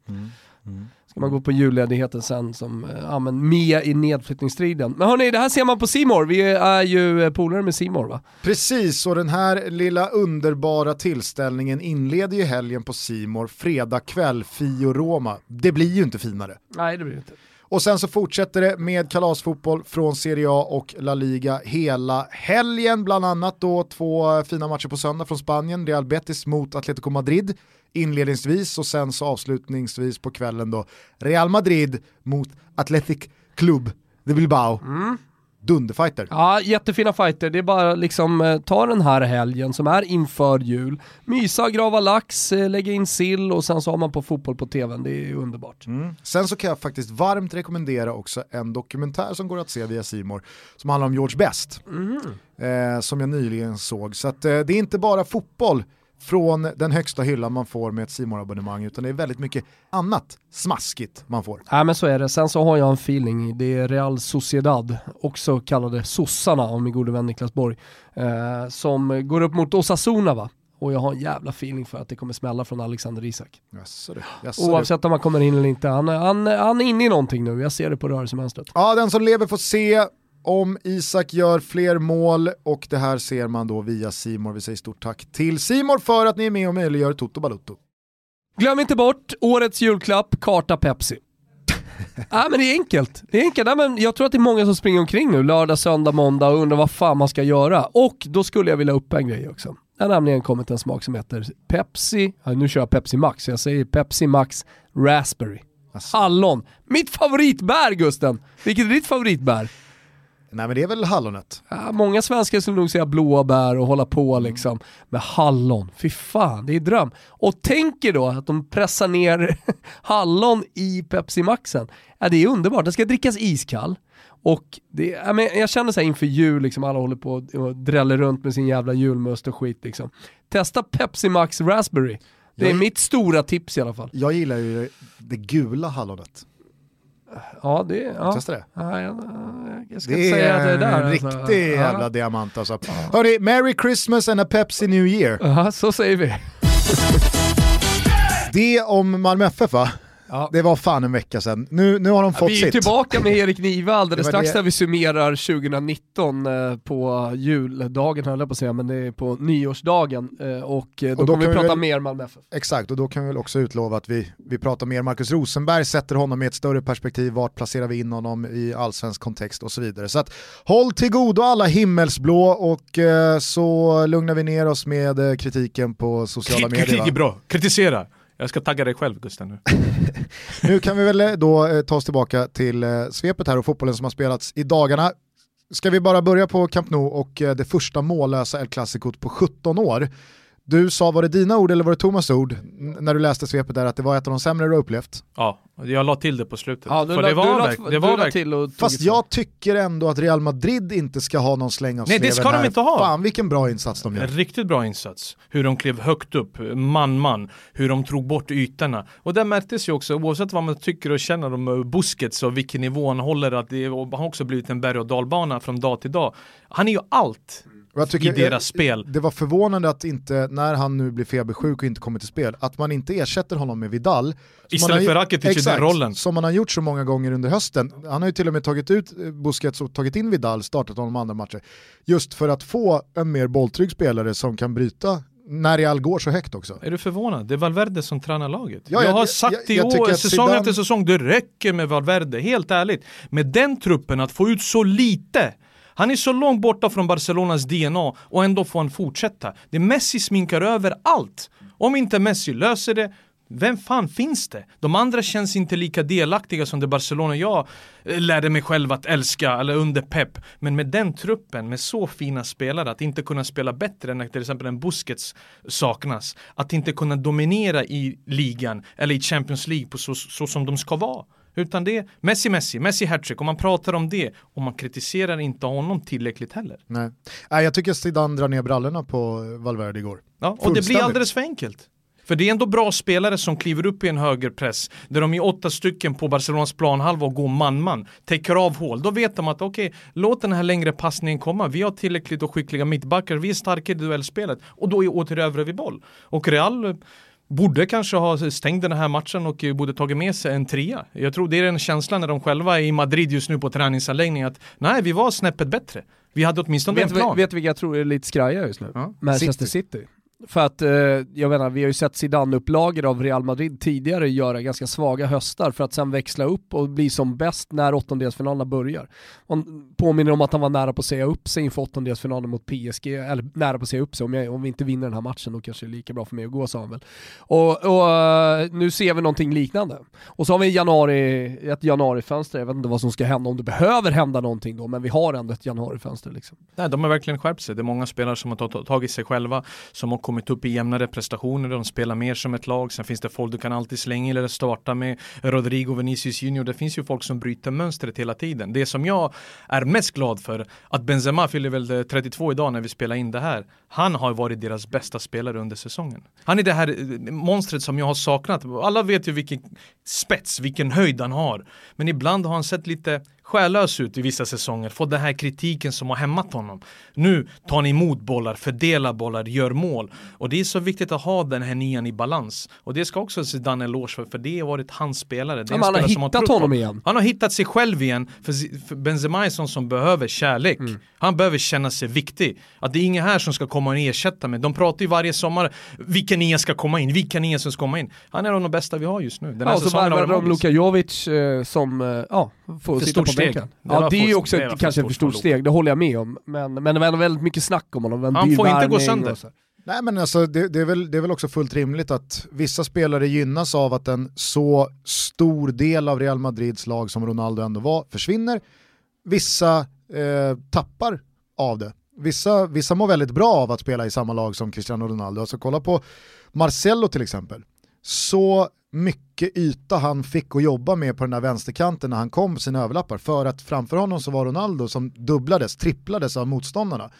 Ska man gå på julledigheten sen som, eh, ja men med i nedflyttningsstriden. Men hörni, det här ser man på Simor. vi är ju eh, polare med Simor va? Precis, och den här lilla underbara tillställningen inleder ju helgen på Simor fredag kväll, Fio Roma. Det blir ju inte finare. Nej det blir det inte. Och sen så fortsätter det med kalasfotboll från Serie A och La Liga hela helgen, bland annat då två fina matcher på söndag från Spanien, Real Betis mot Atletico Madrid inledningsvis och sen så avslutningsvis på kvällen då Real Madrid mot Athletic Club de Bilbao. Mm dunderfighter. Ja, jättefina fighter. Det är bara liksom eh, ta den här helgen som är inför jul, mysa, grava lax, eh, lägga in sill och sen så har man på fotboll på tvn. Det är underbart. Mm. Sen så kan jag faktiskt varmt rekommendera också en dokumentär som går att se via Simor som handlar om George Best. Mm. Eh, som jag nyligen såg. Så att, eh, det är inte bara fotboll från den högsta hyllan man får med ett simor abonnemang utan det är väldigt mycket annat smaskigt man får. Nej men så är det. Sen så har jag en feeling, det är Real Sociedad, också kallade sossarna av min gode vän Niklas Borg, eh, som går upp mot Osasuna va? Och jag har en jävla feeling för att det kommer smälla från Alexander Isak. Jaså, du. Oavsett om han kommer in eller inte, han, han, han är inne i någonting nu, jag ser det på rörelsemönstret. Ja, den som lever får se om Isak gör fler mål och det här ser man då via Simor. Vi säger stort tack till Simor för att ni är med och möjliggör Toto Balutto. Glöm inte bort årets julklapp, Karta Pepsi. Nej men det är enkelt. Det är enkelt. Nej, men jag tror att det är många som springer omkring nu lördag, söndag, måndag och undrar vad fan man ska göra. Och då skulle jag vilja upp en grej också. Det har nämligen kommit en smak som heter Pepsi, nu kör jag Pepsi Max, jag säger Pepsi Max Raspberry. Alltså. Hallon. Mitt favoritbär Gusten! Vilket är ditt favoritbär? Nej men det är väl hallonet. Ja, många svenskar skulle nog säga blåa bär och hålla på liksom. med hallon, fy fan, det är dröm. Och tänker då att de pressar ner hallon i Pepsi Maxen. Ja, det är underbart, den ska drickas iskall. Och det, ja, men jag känner så här inför jul, liksom, alla håller på och dräller runt med sin jävla julmust och skit. Liksom. Testa Pepsi Max Raspberry. Det är Jag- mitt stora tips i alla fall. Jag gillar ju det gula hallonet. Ja, det, ja. Testa det. Ja, jag, jag ska Det säga är det där. en alltså. riktig Ja. jävla diamant alltså. Hörni, Merry Christmas and a Pepsi New Year. Ja, så säger vi. Det om Malmö FF va? Ja. Det var fan en vecka sedan. Nu, nu har de fått vi är sitt. tillbaka med Erik Niva alldeles strax det- när vi summerar 2019 eh, på juldagen höll jag på att säga, men det är på nyårsdagen eh, och eh, då, Och då kommer vi prata väl- mer Malmö FF. Exakt, och då kan vi väl också utlova att vi, vi pratar mer Marcus Rosenberg, sätter honom i ett större perspektiv, vart placerar vi in honom i allsvensk kontext och så vidare. Så att håll till godo alla himmelsblå och eh, så lugnar vi ner oss med kritiken på sociala medier. Kritik är bra, kritisera. Jag ska tagga dig själv Gusten nu. Nu kan vi väl eh, då eh, ta oss tillbaka till eh, svepet här och fotbollen som har spelats i dagarna. Ska vi bara börja på Camp Nou och eh, det första mållösa El Clasico på 17 år. Du sa, var det dina ord eller var det Thomas ord när du läste svepet där att det var ett av de sämre du har upplevt? Ja, jag la till det på slutet. Ja, du För la- det var, la- verk, det var verk, till och tog Fast ifrån. jag tycker ändå att Real Madrid inte ska ha någon släng av Nej, det ska de här. inte ha. Fan vilken bra insats de En gör. riktigt bra insats. Hur de klev högt upp, man-man, hur de drog bort ytorna. Och där märktes ju också, oavsett vad man tycker och känner om eh, Busquets och vilken nivå han håller, att det han har också blivit en berg och dalbana från dag till dag. Han är ju allt i deras spel. Det var förvånande att inte, när han nu blir febersjuk och inte kommer till spel, att man inte ersätter honom med Vidal. Istället har- för Rakitic i den rollen. Som man har gjort så många gånger under hösten. Han har ju till och med tagit ut eh, Busquets och tagit in Vidal, startat honom andra matcher. Just för att få en mer bolltrygg spelare som kan bryta när Real går så högt också. Är du förvånad? Det är Valverde som tränar laget. Ja, jag, jag- har sagt jag i år, säsong Zidane- efter säsong, det räcker med Valverde, helt ärligt. Med den truppen, att få ut så lite. Han är så långt borta från Barcelonas DNA och ändå får han fortsätta. Det Messi sminkar över allt. Om inte Messi löser det, vem fan finns det? De andra känns inte lika delaktiga som det Barcelona jag eh, lärde mig själv att älska, eller under Pep. Men med den truppen, med så fina spelare, att inte kunna spela bättre än till exempel en Busquets saknas. Att inte kunna dominera i ligan eller i Champions League på så, så som de ska vara. Utan det är Messi, Messi, Messi hattrick och man pratar om det och man kritiserar inte honom tillräckligt heller. Nej. Nej, jag tycker Zidane drar ner brallorna på Valverde igår. Ja, och det blir alldeles för enkelt. För det är ändå bra spelare som kliver upp i en högerpress där de är åtta stycken på Barcelonas planhalva och går man-man, täcker av hål. Då vet de att okej, låt den här längre passningen komma. Vi har tillräckligt och skickliga mittbackar, vi är starka i duellspelet och då är återövrar vi boll. Och Real borde kanske ha stängt den här matchen och borde tagit med sig en trea. Jag tror det är en känsla när de själva är i Madrid just nu på träningsanläggningen att nej, vi var snäppet bättre. Vi hade åtminstone Vet en plan. vet du vilka jag tror är lite skraja just nu? Ja. Manchester City. För att, eh, jag menar, vi har ju sett Zidane-upplagor av Real Madrid tidigare göra ganska svaga höstar för att sen växla upp och bli som bäst när åttondelsfinalerna börjar. Man påminner om att han var nära på att säga upp sig inför åttondelsfinalen mot PSG, eller nära på att säga upp sig, om, jag, om vi inte vinner den här matchen då kanske det är lika bra för mig att gå sa han väl. Och, och uh, nu ser vi någonting liknande. Och så har vi januari, ett januarifönster, jag vet inte vad som ska hända, om det behöver hända någonting då, men vi har ändå ett januarifönster liksom. Nej, de har verkligen skärpt sig. Det är många spelare som har tagit sig själva, som har kommit kommit upp i jämnare prestationer, de spelar mer som ett lag. Sen finns det folk du kan alltid slänga eller starta med. Rodrigo, Vinicius Junior, det finns ju folk som bryter mönstret hela tiden. Det som jag är mest glad för, att Benzema fyller väl eh, 32 idag när vi spelar in det här. Han har varit deras bästa spelare under säsongen. Han är det här eh, monstret som jag har saknat. Alla vet ju vilken spets, vilken höjd han har. Men ibland har han sett lite själlös ut i vissa säsonger, fått den här kritiken som har hämmat honom. Nu tar han emot bollar, fördelar bollar, gör mål. Och det är så viktigt att ha den här nian i balans. Och det ska också Zidane eloge för, för det har varit hans spelare. Det är ja, han har hittat har honom igen. Han har hittat sig själv igen, för, för Benzema är sån som behöver kärlek. Mm. Han behöver känna sig viktig. Att det är ingen här som ska komma och ersätta mig. De pratar ju varje sommar, vilka nia ska komma in, vilka nia som ska komma in. Han är en av de bästa vi har just nu. Den här ja, och så värvar de Luka Jovic eh, som, eh, ja, får sitta på steg. Det ja, det är ju också ett, kanske ett för stort steg, det håller jag med om. Men, men det var ändå väldigt mycket snack om honom. Han får inte gå sönder. Nej men alltså det, det, är väl, det är väl också fullt rimligt att vissa spelare gynnas av att en så stor del av Real Madrids lag som Ronaldo ändå var försvinner. Vissa eh, tappar av det. Vissa, vissa mår väldigt bra av att spela i samma lag som Cristiano Ronaldo. Alltså kolla på Marcelo till exempel. Så mycket yta han fick att jobba med på den där vänsterkanten när han kom på sina överlappar. För att framför honom så var Ronaldo som dubblades, tripplades av motståndarna.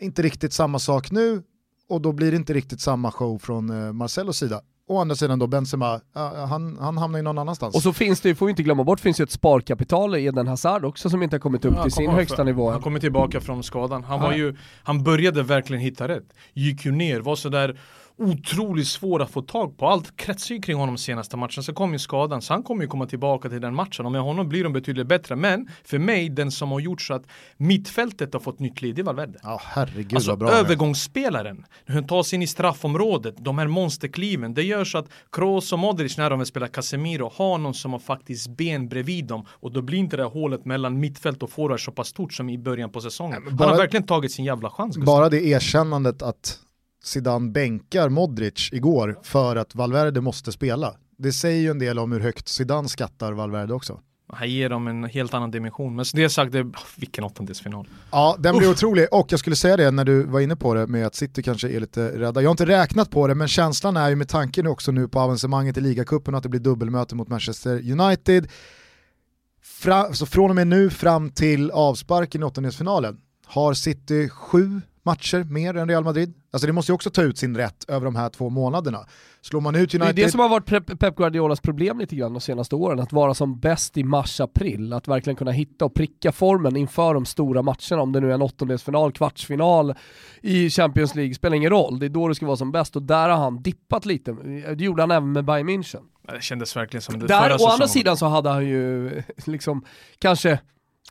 Inte riktigt samma sak nu och då blir det inte riktigt samma show från eh, Marcellos sida. Å andra sidan då Benzema, han, han hamnar ju någon annanstans. Och så finns det, får vi inte glömma bort, finns ju ett sparkapital i Eden Hazard också som inte har kommit upp ja, till sin högsta nivå. Han kommer tillbaka från skadan. Han, var ju, han började verkligen hitta rätt. Gick ju ner, var sådär otroligt svår att få tag på. Allt kretsar ju kring honom senaste matchen. Så kom ju skadan, så han kommer ju komma tillbaka till den matchen. Och med honom blir de betydligt bättre. Men för mig, den som har gjort så att mittfältet har fått nytt liv, det är Valverde. Ja, herregud alltså, vad bra. Övergångsspelaren, hur han tar sig in i straffområdet, de här monsterkliven. Det gör så att Kroos och Modric, när de vill spela Casemiro, har någon som har faktiskt ben bredvid dem. Och då blir inte det här hålet mellan mittfält och forward så pass stort som i början på säsongen. bara, han har verkligen tagit sin jävla chans. Gustav. Bara det erkännandet att Zidane bänkar Modric igår för att Valverde måste spela. Det säger ju en del om hur högt Zidane skattar Valverde också. Han ger dem en helt annan dimension. Men det sagt, det, vilken åttondelsfinal. Ja, den blir otrolig. Och jag skulle säga det när du var inne på det med att City kanske är lite rädda. Jag har inte räknat på det, men känslan är ju med tanken också nu på avancemanget i ligacupen att det blir dubbelmöte mot Manchester United. Fra, så från och med nu fram till avsparken i åttondelsfinalen har City sju matcher mer än Real Madrid. Alltså det måste ju också ta ut sin rätt över de här två månaderna. Slår man ut United... Det är det som har varit Pep Guardiolas problem lite grann de senaste åren, att vara som bäst i mars-april, att verkligen kunna hitta och pricka formen inför de stora matcherna, om det nu är en åttondelsfinal, kvartsfinal i Champions League, spelar ingen roll, det är då det ska vara som bäst och där har han dippat lite. Det gjorde han även med Bayern München. Det kändes verkligen som det Där, förra å andra sidan så hade han ju liksom kanske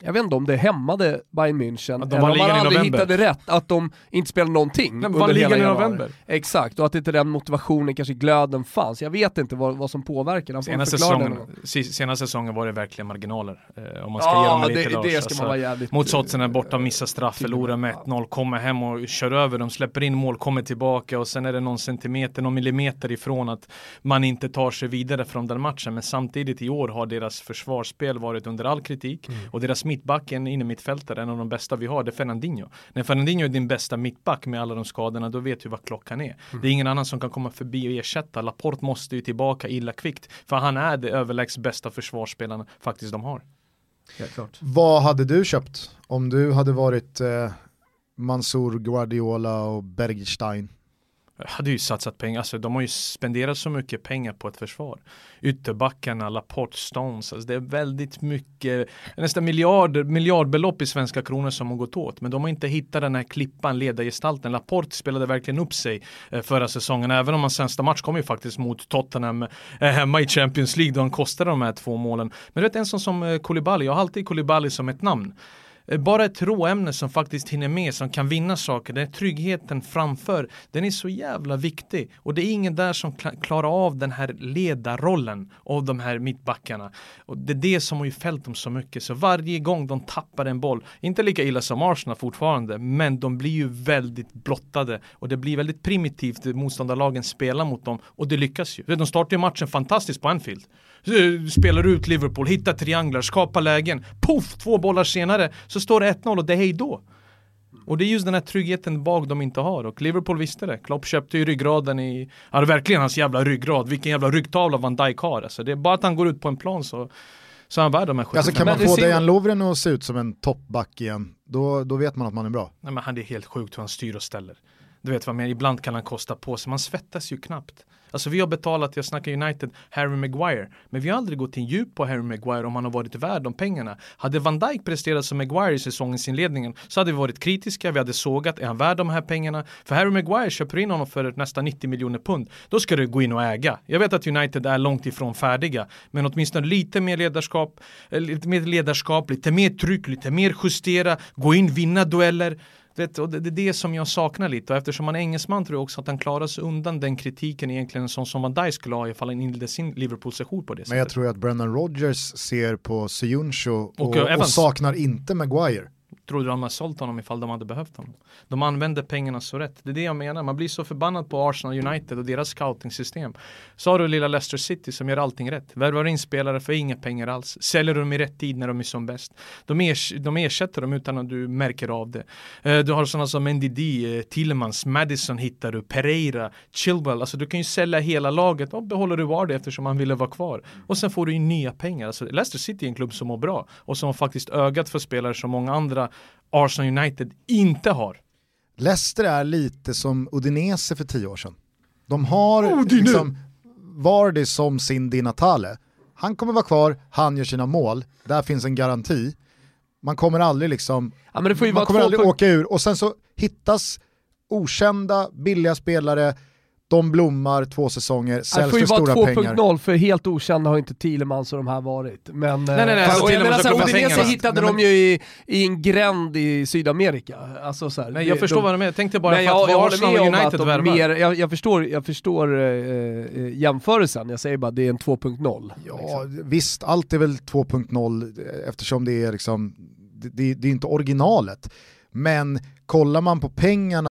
jag vet inte om det hämmade Bayern München, eller om man aldrig hittade rätt, att de inte spelade någonting Men under hela i november. Exakt, och att inte den motivationen, kanske glöden fanns. Jag vet inte vad, vad som påverkar. Senaste säsongen, senaste säsongen var det verkligen marginaler. Eh, om man ska ja, ge dem lite det, det ska man vara jävligt... Mot Sotzen borta, missar straff, förlorar med 1-0, kommer hem och kör över dem, släpper in mål, kommer tillbaka och sen är det någon centimeter, någon millimeter ifrån att man inte tar sig vidare från den matchen. Men samtidigt i år har deras försvarsspel varit under all kritik mm. och deras mittbacken inne mittfältare, en av de bästa vi har, det är Fernandinho. När Fernandinho är din bästa mittback med alla de skadorna, då vet du vad klockan är. Mm. Det är ingen annan som kan komma förbi och ersätta. Laporte måste ju tillbaka illa kvickt, för han är det överlägset bästa försvarsspelarna faktiskt de har. Vad hade du köpt om du hade varit eh, Mansour, Guardiola och Bergstein? Hade ju satsat pengar, alltså de har ju spenderat så mycket pengar på ett försvar. Ytterbackarna, Laporte, Stones, alltså det är väldigt mycket, nästan miljard, miljardbelopp i svenska kronor som har gått åt. Men de har inte hittat den här klippan, ledargestalten. Laporte spelade verkligen upp sig eh, förra säsongen, även om hans sämsta match kom ju faktiskt mot Tottenham eh, hemma i Champions League då han kostade de här två målen. Men du vet en sån som eh, Koulibaly, jag har alltid Koulibaly som ett namn. Eh, bara ett råämne som faktiskt hinner med, som kan vinna saker, den tryggheten framför, den är så jävla viktig. Och det är ingen där som klarar av den här ledarrollen av de här mittbackarna. Och det är det som har ju fällt dem så mycket. Så varje gång de tappar en boll, inte lika illa som Arsenal fortfarande, men de blir ju väldigt blottade och det blir väldigt primitivt motståndarlagen spelar mot dem och det lyckas ju. De startar ju matchen fantastiskt på Anfield. Eh, spelar ut Liverpool, hittar trianglar, skapar lägen. Poff! Två bollar senare så står det 1-0 och det är hejdå. Och det är just den här tryggheten bak de inte har och Liverpool visste det. Klopp köpte ju ryggraden i, ja verkligen hans jävla ryggrad, vilken jävla ryggtavla Van Dijk har. Alltså det är bara att han går ut på en plan så, så är han värd de här 75. Alltså kan man få Dejan Lovren att se ut som en toppback igen, då, då vet man att man är bra. Nej men han är helt sjukt hur han styr och ställer. Du vet vad jag menar, ibland kan han kosta på sig, man svettas ju knappt. Alltså vi har betalat, jag snackar United, Harry Maguire. Men vi har aldrig gått in djup på Harry Maguire om han har varit värd de pengarna. Hade Van Dijk presterat som Maguire i säsongens inledning så hade vi varit kritiska, vi hade sågat, är han värd de här pengarna? För Harry Maguire köper in honom för nästan 90 miljoner pund. Då ska du gå in och äga. Jag vet att United är långt ifrån färdiga, men åtminstone lite mer ledarskap, eh, lite mer ledarskap, lite mer tryck, lite mer justera, gå in, vinna dueller. Vet, och det, det, är det som jag saknar lite. Och eftersom han är engelsman tror jag också att han klarar sig undan den kritiken egentligen som, som Van Dijk skulle ha ifall han inledde sin Liverpool-session på det sättet. Men jag tror att Brennan Rodgers ser på Seyunsho och, och, och saknar inte Maguire trodde de hade sålt honom ifall de hade behövt honom. De använde pengarna så rätt. Det är det jag menar. Man blir så förbannad på Arsenal United och deras scouting-system. Så har du lilla Leicester City som gör allting rätt. Värvar in spelare för inga pengar alls. Säljer dem i rätt tid när de är som bäst. De, ers de ersätter dem utan att du märker av det. Eh, du har sådana som NDD, eh, Tillmans, Madison hittar du, Pereira, Chilwell. Alltså du kan ju sälja hela laget och behåller du var det eftersom man ville vara kvar. Och sen får du ju nya pengar. Alltså Leicester City är en klubb som mår bra och som har faktiskt ögat för spelare som många andra Arsenal United inte har. Leicester är lite som Udinese för tio år sedan. De har oh, liksom Vardy som sin Di Natale. Han kommer vara kvar, han gör sina mål, där finns en garanti. Man kommer aldrig liksom, ja, man kommer aldrig åka ur och sen så hittas okända, billiga spelare de blommar två säsonger, säljs för stora pengar. Det får ju vara 2.0 för helt okända har inte Thielemans och de här varit. Men, nej, nej, nej. Alltså, och jag menar Udinese hittade nej, men... de ju i, i en gränd i Sydamerika. Alltså, så nej, jag förstår de, vad du menar, jag tänkte bara nej, för att jag, jag Arsenal och United värvar. Mer, jag, jag, förstår, jag förstår eh, jämförelsen, jag säger bara det är en 2.0. Ja, liksom. visst, allt är väl 2.0 eftersom det är liksom, det, det, det är inte originalet. Men kollar man på pengarna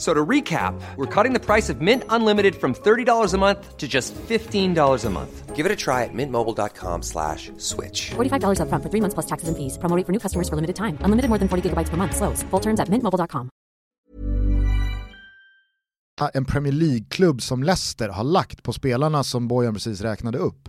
So to recap, we're cutting the price of Mint Unlimited from $30 a month to just $15 a month. Give it a try at mintmobile.com slash switch. $45 up front for three months plus taxes and fees. Promoting for new customers for limited time. Unlimited more than 40 gigabytes per month. Slows. Full terms at mintmobile.com. En Premier League-klubb som Leicester har lagt på spelarna som Bojan precis räknade upp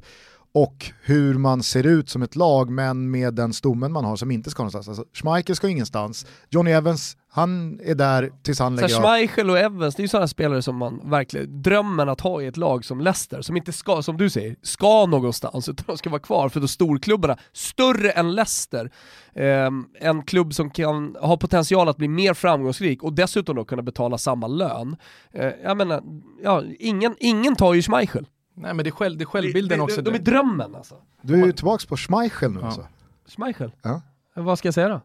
och hur man ser ut som ett lag men med den stommen man har som inte ska någonstans. Alltså, Schmeichel ska ingenstans, Johnny Evans, han är där tills han lägger av. Schmeichel och Evans, det är ju sådana spelare som man verkligen, drömmen att ha i ett lag som Leicester, som inte ska, som du säger, ska någonstans, utan de ska vara kvar för då storklubbarna, större än Leicester, eh, en klubb som kan ha potential att bli mer framgångsrik och dessutom då kunna betala samma lön. Eh, jag menar, ja, ingen, ingen tar ju Schmeichel. Nej men det är, själv, det är självbilden det, också. De, de är drömmen alltså. Du är ju tillbaka på Schmeichel nu ja. alltså. Schmeichel? Ja. Vad ska jag säga då?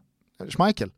Schmeichel.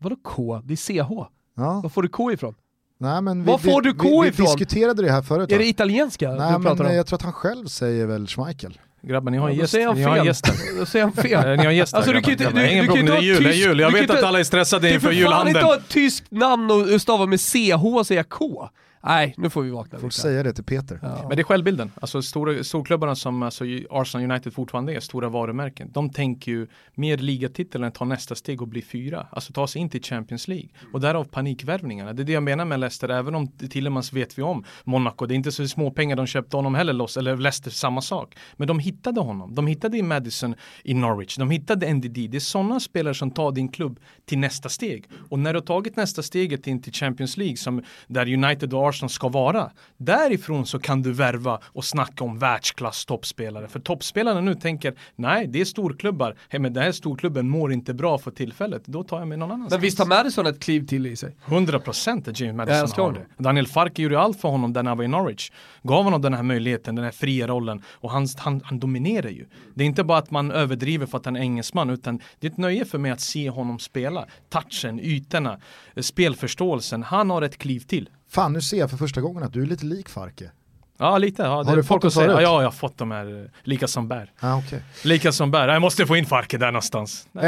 Vadå K? Det är CH. Ja. Var får du K ifrån? Nej, men Var får du K vi, ifrån? vi diskuterade det här förut. Är det italienska Nej, du pratar men om? eh, jag tror att han själv säger väl Schmeichel. Grabbar, ni har en Ja, gäst. säger Ni har en fel. gäst. Då säger han fel. Ni har en gäst Alltså, du kan grabbar. ju inte- Grabbar, du- Ingen du kan problem, det är jul, det är jul. tysk- Jag kan vet inte- att alla är stressade Du inför får fan inte julhandeln. ha ett tyskt namn och stava med CH och säga K. Nej, nu får vi vakna Får säga det till Peter. Ja. Men det är självbilden. Alltså stora, storklubbarna som alltså, Arsenal United fortfarande är, stora varumärken. De tänker ju mer ligatitel än ta nästa steg och bli fyra. Alltså ta sig in till Champions League. Och därav panikvärvningarna. Det är det jag menar med Leicester, även om Tillemans vet vi om Monaco. Det är inte så små pengar de köpte honom heller loss, eller Leicester samma sak. Men de hittade honom. De hittade i Madison i Norwich. De hittade NDD. Det är sådana spelare som tar din klubb till nästa steg. Och när du har tagit nästa steget in till Champions League, som där United och Arsenal ska vara, därifrån så kan du värva och snacka om världsklass toppspelare. För toppspelarna nu tänker, nej det är storklubbar, hey, men den här storklubben mår inte bra för tillfället, då tar jag mig någon annanstans. Men visst har Madison ett kliv till i sig? 100% att James Ja, Madison har det. Daniel Farke gjorde allt för honom när han var i Norwich. Gav honom den här möjligheten, den här fria rollen och han, han, han dominerar ju. Det är inte bara att man överdriver för att han är engelsman utan det är ett nöje för mig att se honom spela. Touchen, ytorna, eh, spelförståelsen. Han har ett kliv till. Fan, nu ser jag för första gången att du är lite lik Farke. Ja lite. Ja, Har du fått det? Ja, jag har fått de här eh, lika som bär. Ah, okay. Lika som bär. Jag måste få in Farke där någonstans. Eh,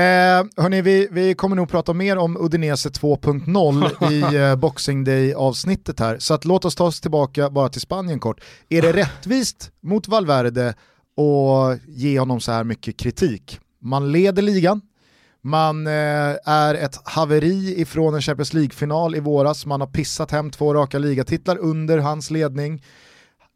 hörni, vi, vi kommer nog prata mer om Udinese 2.0 i eh, Boxing Day-avsnittet här. Så att låt oss ta oss tillbaka bara till Spanien kort. Är det rättvist mot Valverde att ge honom så här mycket kritik? Man leder ligan, man eh, är ett haveri ifrån en Champions League-final i våras, man har pissat hem två raka ligatitlar under hans ledning.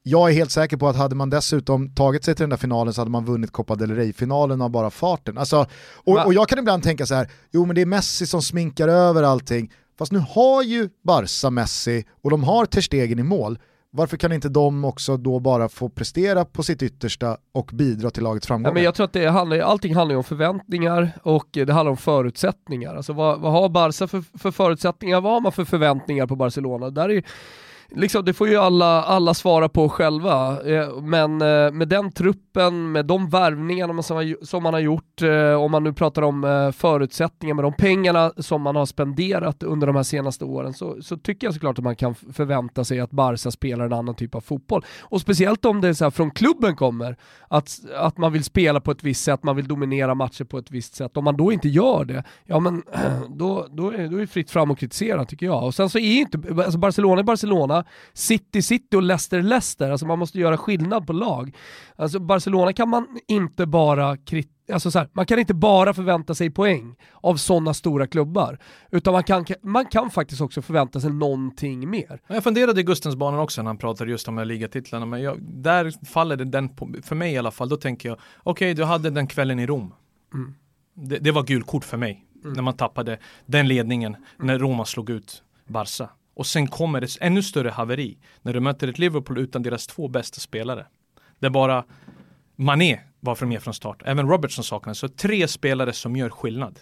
Jag är helt säker på att hade man dessutom tagit sig till den där finalen så hade man vunnit Copa del Rey-finalen av bara farten. Alltså, och, och jag kan ibland tänka så här, jo men det är Messi som sminkar över allting. Fast nu har ju Barca Messi och de har Ter Stegen i mål. Varför kan inte de också då bara få prestera på sitt yttersta och bidra till lagets Ja, framgångar? men jag tror att det handlar, allting handlar om förväntningar och det handlar om förutsättningar. Alltså vad, vad har Barca för, för förutsättningar? Vad har man för förväntningar på Barcelona? Där är, liksom, det får ju alla, alla svara på själva. Eh, Men eh, med den truppen, med de värvningarna som, som man har gjort, eh, om man nu pratar om eh, förutsättningar, med de pengarna som man har spenderat under de här senaste åren, så, så tycker jag såklart att man kan förvänta sig att Barca spelar en annan typ av fotboll. Och speciellt om det är så här från klubben kommer, att, att man vill spela på ett visst sätt, man vill dominera matcher på ett visst sätt. Om man då inte gör det, ja men då, då, är, då är det fritt fram att kritisera tycker jag. Och sen så är inte, alltså Barcelona är Barcelona, City City och Leicester Leicester, alltså man måste göra skillnad på lag. Alltså Barcelona kan man inte bara krit Alltså så här, man kan inte bara förvänta sig poäng av sådana stora klubbar, utan man kan, man kan faktiskt också förvänta sig någonting mer. Jag funderade i Gustensbanan också när han pratade just om de här ligatitlarna, men jag, där faller det den, på, för mig i alla fall, då tänker jag, okej du hade den kvällen i Rom. Mm. Det, det var gulkort för mig, när man tappade den ledningen, när Roma slog ut Barca. Och sen kommer det ännu större haveri, när du möter ett Liverpool utan deras två bästa spelare. Det är bara Mané var för med från start, även Robertson saknades, så tre spelare som gör skillnad.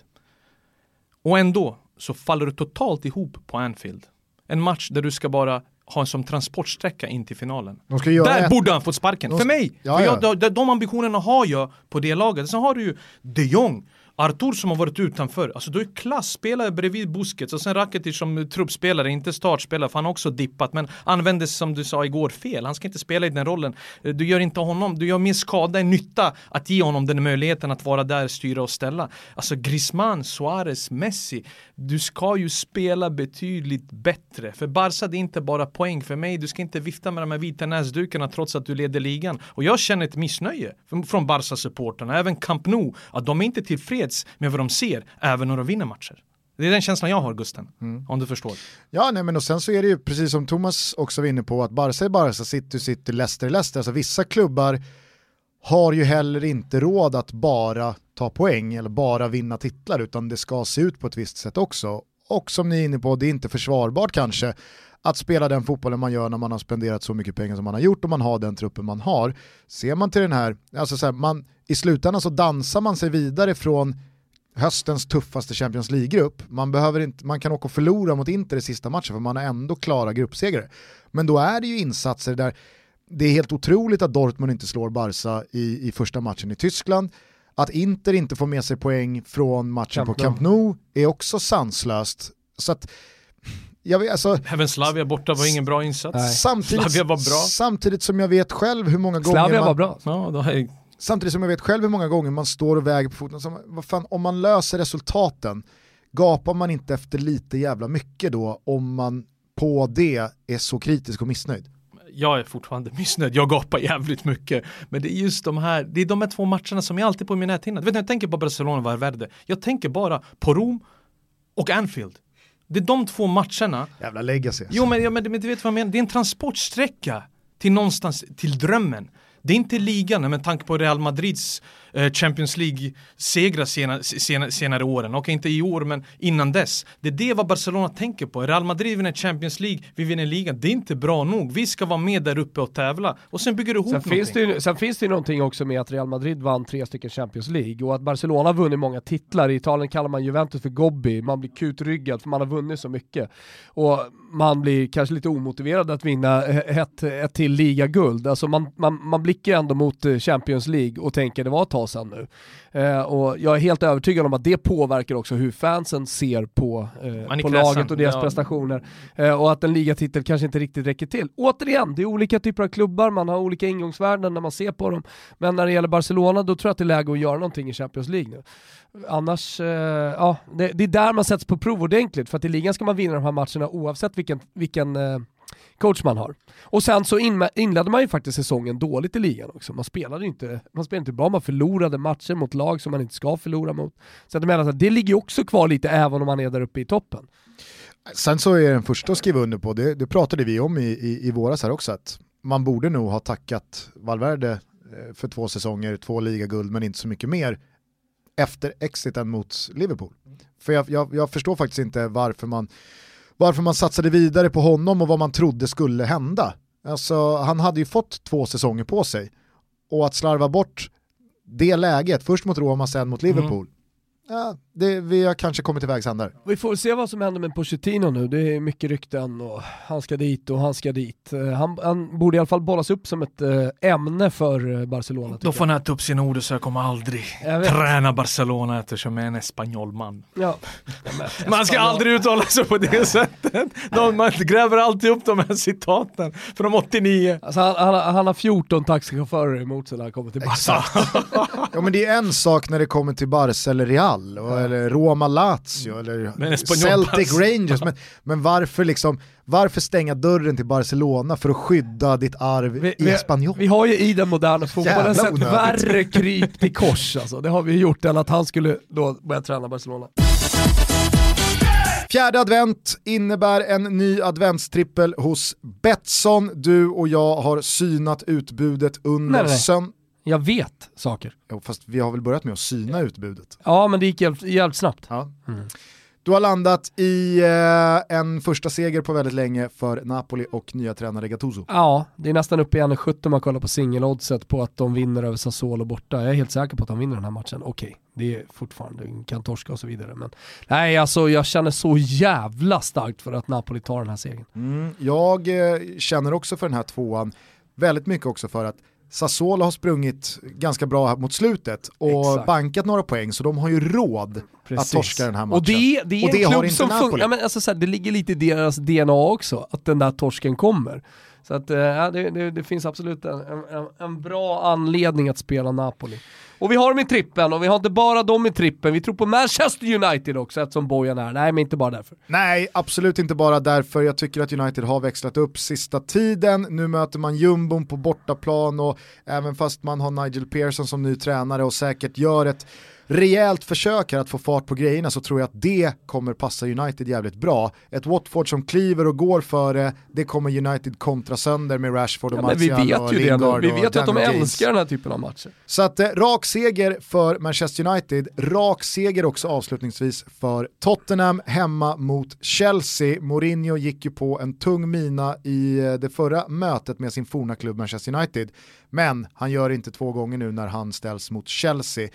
Och ändå så faller du totalt ihop på Anfield. En match där du ska bara ha en som transportsträcka in till finalen. Där ett- borde han fått sparken, De för mig! Ja, för ja. jag, de, de ambitionerna har jag på det laget. Sen har du ju de Jong, Artur som har varit utanför. Alltså du är klasspelare bredvid Busquets och sen Rakitic som truppspelare, inte startspelare för han har också dippat men användes som du sa igår fel. Han ska inte spela i den rollen. Eh, du gör inte honom, du gör mer skada än nytta att ge honom den möjligheten att vara där, styra och ställa. Alltså Griezmann, Suarez, Messi. Du ska ju spela betydligt bättre. För Barca det är inte bara poäng för mig. Du ska inte vifta med de här vita näsdukarna trots att du leder ligan. Och jag känner ett missnöje från- från Barca-supporterna, även Camp Nou, att de är inte tillfreds med vad de ser, även när de vinner matcher. Det är den känslan jag har Gusten, om du förstår. Ja, nej, men och sen så är det ju precis som Thomas också var inne på att Barca är Barca, City City, Leicester Leicester. Alltså vissa klubbar har ju heller inte råd att bara ta poäng eller bara vinna titlar utan det ska se ut på ett visst sätt också. Och som ni är inne på, det är inte försvarbart kanske att spela den fotbollen man gör när man har spenderat så mycket pengar som man har gjort och man har den truppen man har. Ser man till den här, alltså så här man, i slutändan så dansar man sig vidare från höstens tuffaste Champions League-grupp. Man, behöver inte, man kan åka och förlora mot Inter i sista matchen för man har ändå klara gruppsegrar. Men då är det ju insatser där det är helt otroligt att Dortmund inte slår Barca i, i första matchen i Tyskland. Att Inter inte får med sig poäng från matchen Camp på. Camp Nou är också sanslöst. Så att jag vet, alltså, Även Slavia borta var ingen bra insats. Nej. samtidigt, Slavia var bra. samtidigt som jag vet själv hur många gånger Slavia man, var bra. Ja, då är, Samtidigt som jag vet själv hur många gånger man står och väger på foten. Som, vad fan, om man löser resultaten, gapar man inte efter lite jävla mycket då om man på det är så kritisk och missnöjd? jag är fortfarande missnöjd, jag gapar jävligt mycket. Men det är just de här, det är de här två matcherna som jag alltid på min näthinna. Du vet när jag tänker på Barcelona och Valverde, jag tänker bara på Rom och Anfield. Det är de två matcherna. Jävla legacy. alltså. Jo men, ja, men, men du vet vad jag menar, det är en transportsträcka till någonstans, till drömmen. Det är inte ligan med tanke på Real Madrids Champions League-segrar sena, sena, senare åren. Okej, inte i år, men innan dess. Det är det vad Barcelona tänker på. Real Madrid vinner Champions League, vi vinner ligan. Det är inte bra nog. Vi ska vara med där uppe och tävla. Och sen bygger du ihop Sen någonting. finns, det ju, sen finns det ju någonting också med att Real Madrid vann tre stycken Champions League och att Barcelona har vunnit många titlar. I Italien kallar man Juventus för Gobbi, man blir kutryggad för man har vunnit så mycket. Och man blir kanske lite omotiverad att vinna ett, ett till ligaguld. Alltså man, man, man blickar ändå mot eh, Champions League och tänker det var ett tag sedan nu. Eh, och jag är helt övertygad om att det påverkar också hur fansen ser på, eh, på laget och deras Ja. prestationer. Eh, och att en ligatitel kanske inte riktigt räcker till. Återigen, det är olika typer av klubbar, man har olika ingångsvärden när man ser på dem. Men när det gäller Barcelona, då tror jag att det är läge att göra någonting i Champions League nu. Annars, eh, ja, det, det är där man sätts på prov ordentligt, för att i ligan ska man vinna de här matcherna oavsett vilken, vilken eh, coach man har. Och sen så inledde man ju faktiskt säsongen dåligt i ligan också. Man spelade inte, man spelade inte bra, man förlorade matcher mot lag som man inte ska förlora mot. Så att menar, det ligger ju också kvar lite även om man är där uppe i toppen. Sen så är jag den första att skriva under på, det, det pratade vi om i, i, i våras här också, att man borde nog ha tackat Valverde eh, för två säsonger, två ligaguld men inte så mycket mer efter exiten mot Liverpool. För jag, jag, jag förstår faktiskt inte varför man, varför man satsade vidare på honom och vad man trodde skulle hända. Alltså, han hade ju fått två säsonger på sig. Och att slarva bort det läget, först mot Roma, sen mot Liverpool, ja, det, vi har kanske kommit till vägs ände. Vi får se vad som händer med Pochettino nu, det är mycket rykten och han ska dit och han ska dit. Eh, Han, han borde i alla fall bollas upp som ett eh, ämne för eh, Barcelona. Då får han äta upp sina ord så jag kommer aldrig Jag träna Barcelona eftersom jag är en spanjolman. jag. Ja. Man ska aldrig uttala sig på det sättet. De, man gräver alltid upp de här citaten från 89. Alltså han, han, han har 14 taxichaufförer emot sig när han kommer till Barca. Ja men det är en sak när det kommer till Barca eller Real, och, eller Roma Lazio, eller Espanyol Celtic. Rangers. Men, men varför, liksom, varför stänga dörren till Barcelona för att skydda ditt arv Vi, i Espanyol? vi har ju i den moderna fotbollen sett onödigt. värre kryp till kors alltså. Det har vi gjort än att han skulle då börja träna Barcelona. Fjärde advent innebär en ny adventstrippel hos Betsson. Du och jag har synat utbudet under Nej, nej. sön... Jag vet saker. Jo, fast vi har väl börjat med att syna utbudet. Ja men det gick jävligt, jävligt snabbt. Ja. Du har landat i eh, en första seger på väldigt länge för Napoli och nya tränare Gattuso. Ja, det är nästan uppe i 1,70 om man kollar på singeloddset på att de vinner över Sassuolo borta. Jag är helt säker på att de vinner den här matchen. Okej, det är fortfarande, kan torska och så vidare. Men nej, alltså jag känner så jävla starkt för att Napoli tar den här segern. Mm, jag eh, känner också för den här tvåan, väldigt mycket också för att Sassuolo har sprungit ganska bra mot slutet och Exakt. bankat några poäng så de har ju råd att Precis. torska den här matchen. Och det, det är Och en det har klubb inte som funkar, ja, men alltså, så här, det ligger lite i deras DNA också, att den där torsken kommer. Så att, eh, ja, det, det, det finns absolut en, en, en bra anledning att spela Napoli. Och vi har dem i trippen, och vi har inte bara dem i trippen, vi tror på Manchester United också eftersom Bojan är Nej, men inte bara därför. Nej, absolut inte bara därför. Jag tycker att United har växlat upp sista tiden. Nu möter man jumbon på bortaplan och även fast man har Nigel Pearson som ny tränare och säkert gör ett rejält försök här att få fart på grejerna så tror jag att det kommer passa United jävligt bra. Ett Watford som kliver och går före, det kommer United kontra sönder med Rashford och Ja, vi Martial och vet ju det nu. Lingard Vi och vet att de James. älskar den här typen av matcher. Så att eh, rak seger för Manchester United, rak seger också avslutningsvis för Tottenham hemma mot Chelsea. Mourinho gick ju på en tung mina i eh, det förra mötet med sin forna klubb Manchester United. Men han gör inte två gånger nu när han ställs mot Chelsea.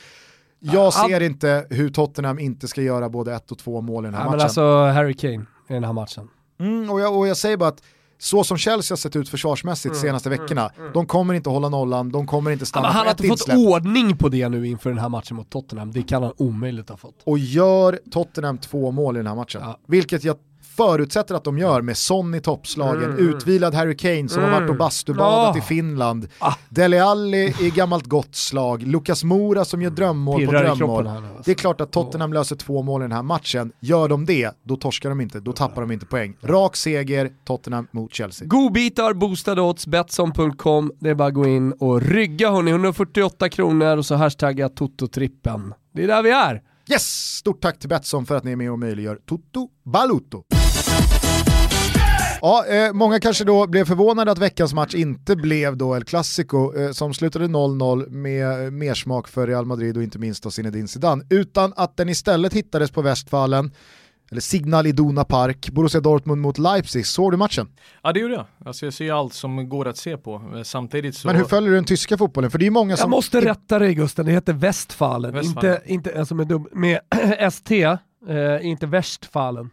Jag Han- ser inte hur Tottenham inte ska göra både ett och två mål i den här Ja, matchen. men alltså Harry Kane i den här matchen. Mm, och, jag, och jag säger bara att så som Chelsea har sett ut försvarsmässigt senaste veckorna, de kommer inte hålla nollan, de kommer inte stanna men han har inte fått insläpp. ordning på det nu inför den här matchen mot Tottenham. Det kan han omöjligt ha fått. och gör Tottenham två mål i den här matchen. Ja. Vilket jag förutsätter att de gör med Son i toppslagen, Mm. utvilad Harry Kane som har varit och bastubadat Ah. i Finland, Ah. Dele Alli i gammalt gott slag, Lukas Mora som gör drömmål på Pirrar i drömmål. här alltså. Det är klart att Tottenham löser två mål i den här matchen. Gör de det, då torskar de inte, då tappar de inte poäng. Rak seger, Tottenham mot Chelsea. Godbitar, boostade odds, Betsson.com. Det är bara att gå in och rygga hörni. 148 kronor och så hashtagga Toto-trippen. Det är där vi är. Yes! Stort tack till Betsson för att ni är med och möjliggör Toto Balutto. Ja, eh, många kanske då blev förvånade att veckans match inte blev då El Clasico eh, som slutade 0-0 med eh, mersmak för Real Madrid och inte minst då Zinedine Zidane, utan att den istället hittades på Westfallen, eller Signal Iduna Park, Borussia Dortmund mot Leipzig. Såg du matchen? Ja det gjorde jag. Alltså jag ser allt som går att se på. Eh, Samtidigt så... Men hur följer du den tyska fotbollen? För det är många Jag som... måste rätta dig Gusten, det heter Westfalen. Westfalen. Inte, inte, alltså med, dubb- med ST, eh, inte Westfalen.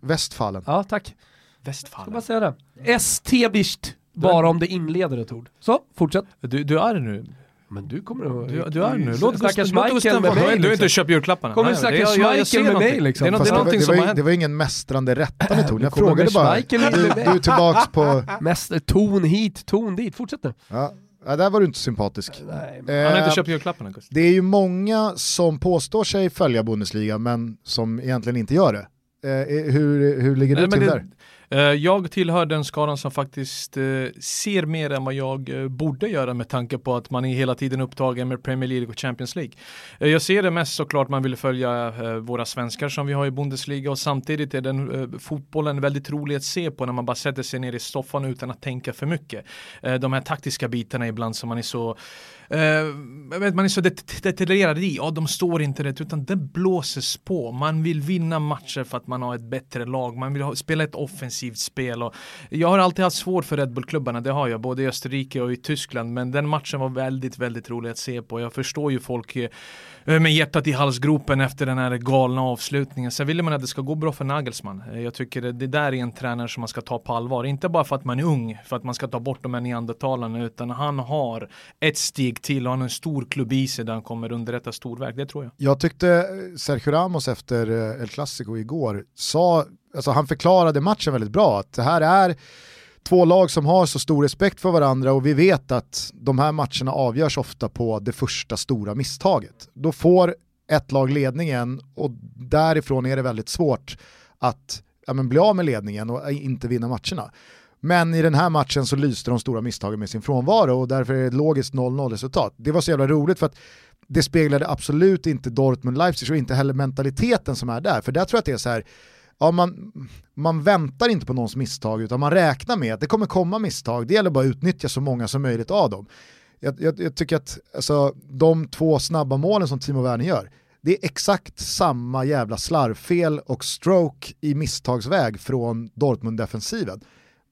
Westfallen. Ja, tack. Ska Westfalen. bara säga det. ST bist, bara om det inleder ett ord. Så, fortsätt. Du, du är nu. Men du kommer att... Du, du är nu. Låt Stackars Michael Gusten med få- Du har mig inte liksom. köpt julklapparna. Kommer stackars Michael med mig, liksom. Det är, nå- Fast det är det, var, det, som var, har ju- hänt. det var ingen mästrande rättande ton, jag frågade med bara. Du, med mig. du är tillbaks på... Mest ton hit, ton dit. Fortsätt nu. Ja, ja, där var du inte sympatisk. Nej, Han har Eh, inte köpt julklapparna Gusten. Det är ju många som påstår sig följa Bundesliga men som egentligen inte gör det. Eh, hur, hur ligger du Nej, men till det- där? Eh, jag tillhör den skaran som faktiskt eh, ser mer än vad jag eh, borde göra med tanke på att man är hela tiden upptagen med Premier League och Champions League. Jag ser det mest såklart man vill följa våra svenskar som vi har i Bundesliga och samtidigt är den fotbollen väldigt rolig att se på när man bara sätter sig ner i soffan utan att tänka för mycket. De här taktiska bitarna ibland som man är så Uh, vet, man är så det- detaljerad i, ja de står inte rätt utan det blåses på. Man vill vinna matcher för att man har ett bättre lag, man vill ha, spela ett offensivt spel. Och jag har alltid haft svårt för Red Bull-klubbarna, det har jag, både i Österrike och i Tyskland. Men den matchen var väldigt, väldigt rolig att se på. Jag förstår ju folk eh, med hjärtat i halsgropen efter den här galna avslutningen. Sen vill man att det ska gå bra för Nagelsmann. Eh, jag tycker det, där är en tränare som man ska ta på allvar. Inte bara för att man är ung, för att man ska ta bort de här neandertalarna, utan han har ett steg till och han har en stor klubb i sig där han kommer underrätta storverk. Det tror jag. Jag tyckte eh, Sergio Ramos efter El Clasico igår sa, alltså han förklarade matchen väldigt bra, att det här är två lag som har så stor respekt för varandra och vi vet att de här matcherna avgörs ofta på det första stora misstaget. Då får ett lag ledningen och därifrån är det väldigt svårt att ja, men bli av med ledningen och inte vinna matcherna. Men i den här matchen så lyste de stora misstagen med sin frånvaro och därför är det ett logiskt 0-0 resultat. Det var så jävla roligt för att det speglade absolut inte Dortmund-Leipzig och inte heller mentaliteten som är där. För där tror jag att det är så här, ja, man, man väntar inte på någons misstag utan man räknar med att det kommer komma misstag. Det gäller bara att utnyttja så många som möjligt av dem. Jag, jag, jag tycker att alltså, de två snabba målen som Timo Werner gör, det är exakt samma jävla slarvfel och stroke i misstagsväg från Dortmund-defensiven.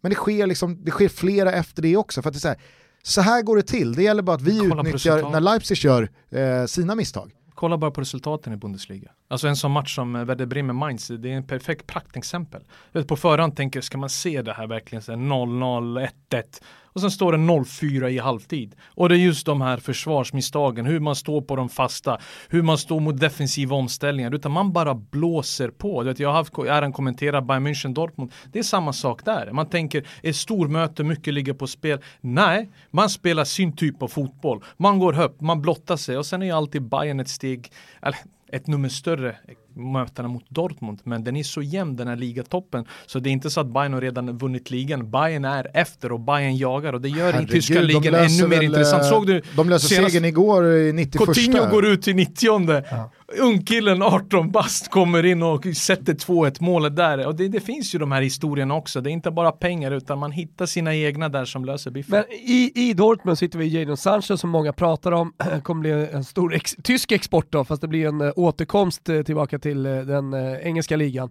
Men det sker, liksom, det sker flera efter det också. För att det är så, här, så här går det till, det gäller bara att vi Kolla utnyttjar när Leipzig gör eh, sina misstag. Kolla bara på resultaten i Bundesliga. Alltså en sån match som Werder Bremen Mainz, det är en perfekt praktexempel. Vet, På förhand tänker ska man se det här verkligen 0-0, 1-1 och sen står det 0-4 i halvtid. Och det är just de här försvarsmisstagen, hur man står på de fasta, hur man står mot defensiva omställningar, utan man bara blåser på. Du vet, jag har haft äran kommentera Bayern München Dortmund. Det är samma sak där. Man tänker, ett stormöte, mycket ligger på spel. Nej, man spelar sin typ av fotboll. Man går högt, man blottar sig och sen är ju alltid Bayern ett steg, eller ett nummer större mötena mot Dortmund. Men den är så jämn den här ligatoppen. Så det är inte så att Bayern har redan vunnit ligan. Bayern är efter och Bayern jagar och det gör Herregud, tyska ligan ännu mer väl, intressant. eh, Såg du De löser senast- segern igår i 91. Coutinho går ut i 90 Ja. Ungkillen 18 bast kommer in och sätter 2-1 målet där. Och det, det finns ju de här historierna också. Det är inte bara pengar utan man hittar sina egna där som löser biffen. Men i, i Dortmund sitter vi Jadon Sancho som många pratar om, kommer bli en stor ex tysk export då, fast det blir en eh, återkomst eh, tillbaka till eh, den engelska ligan.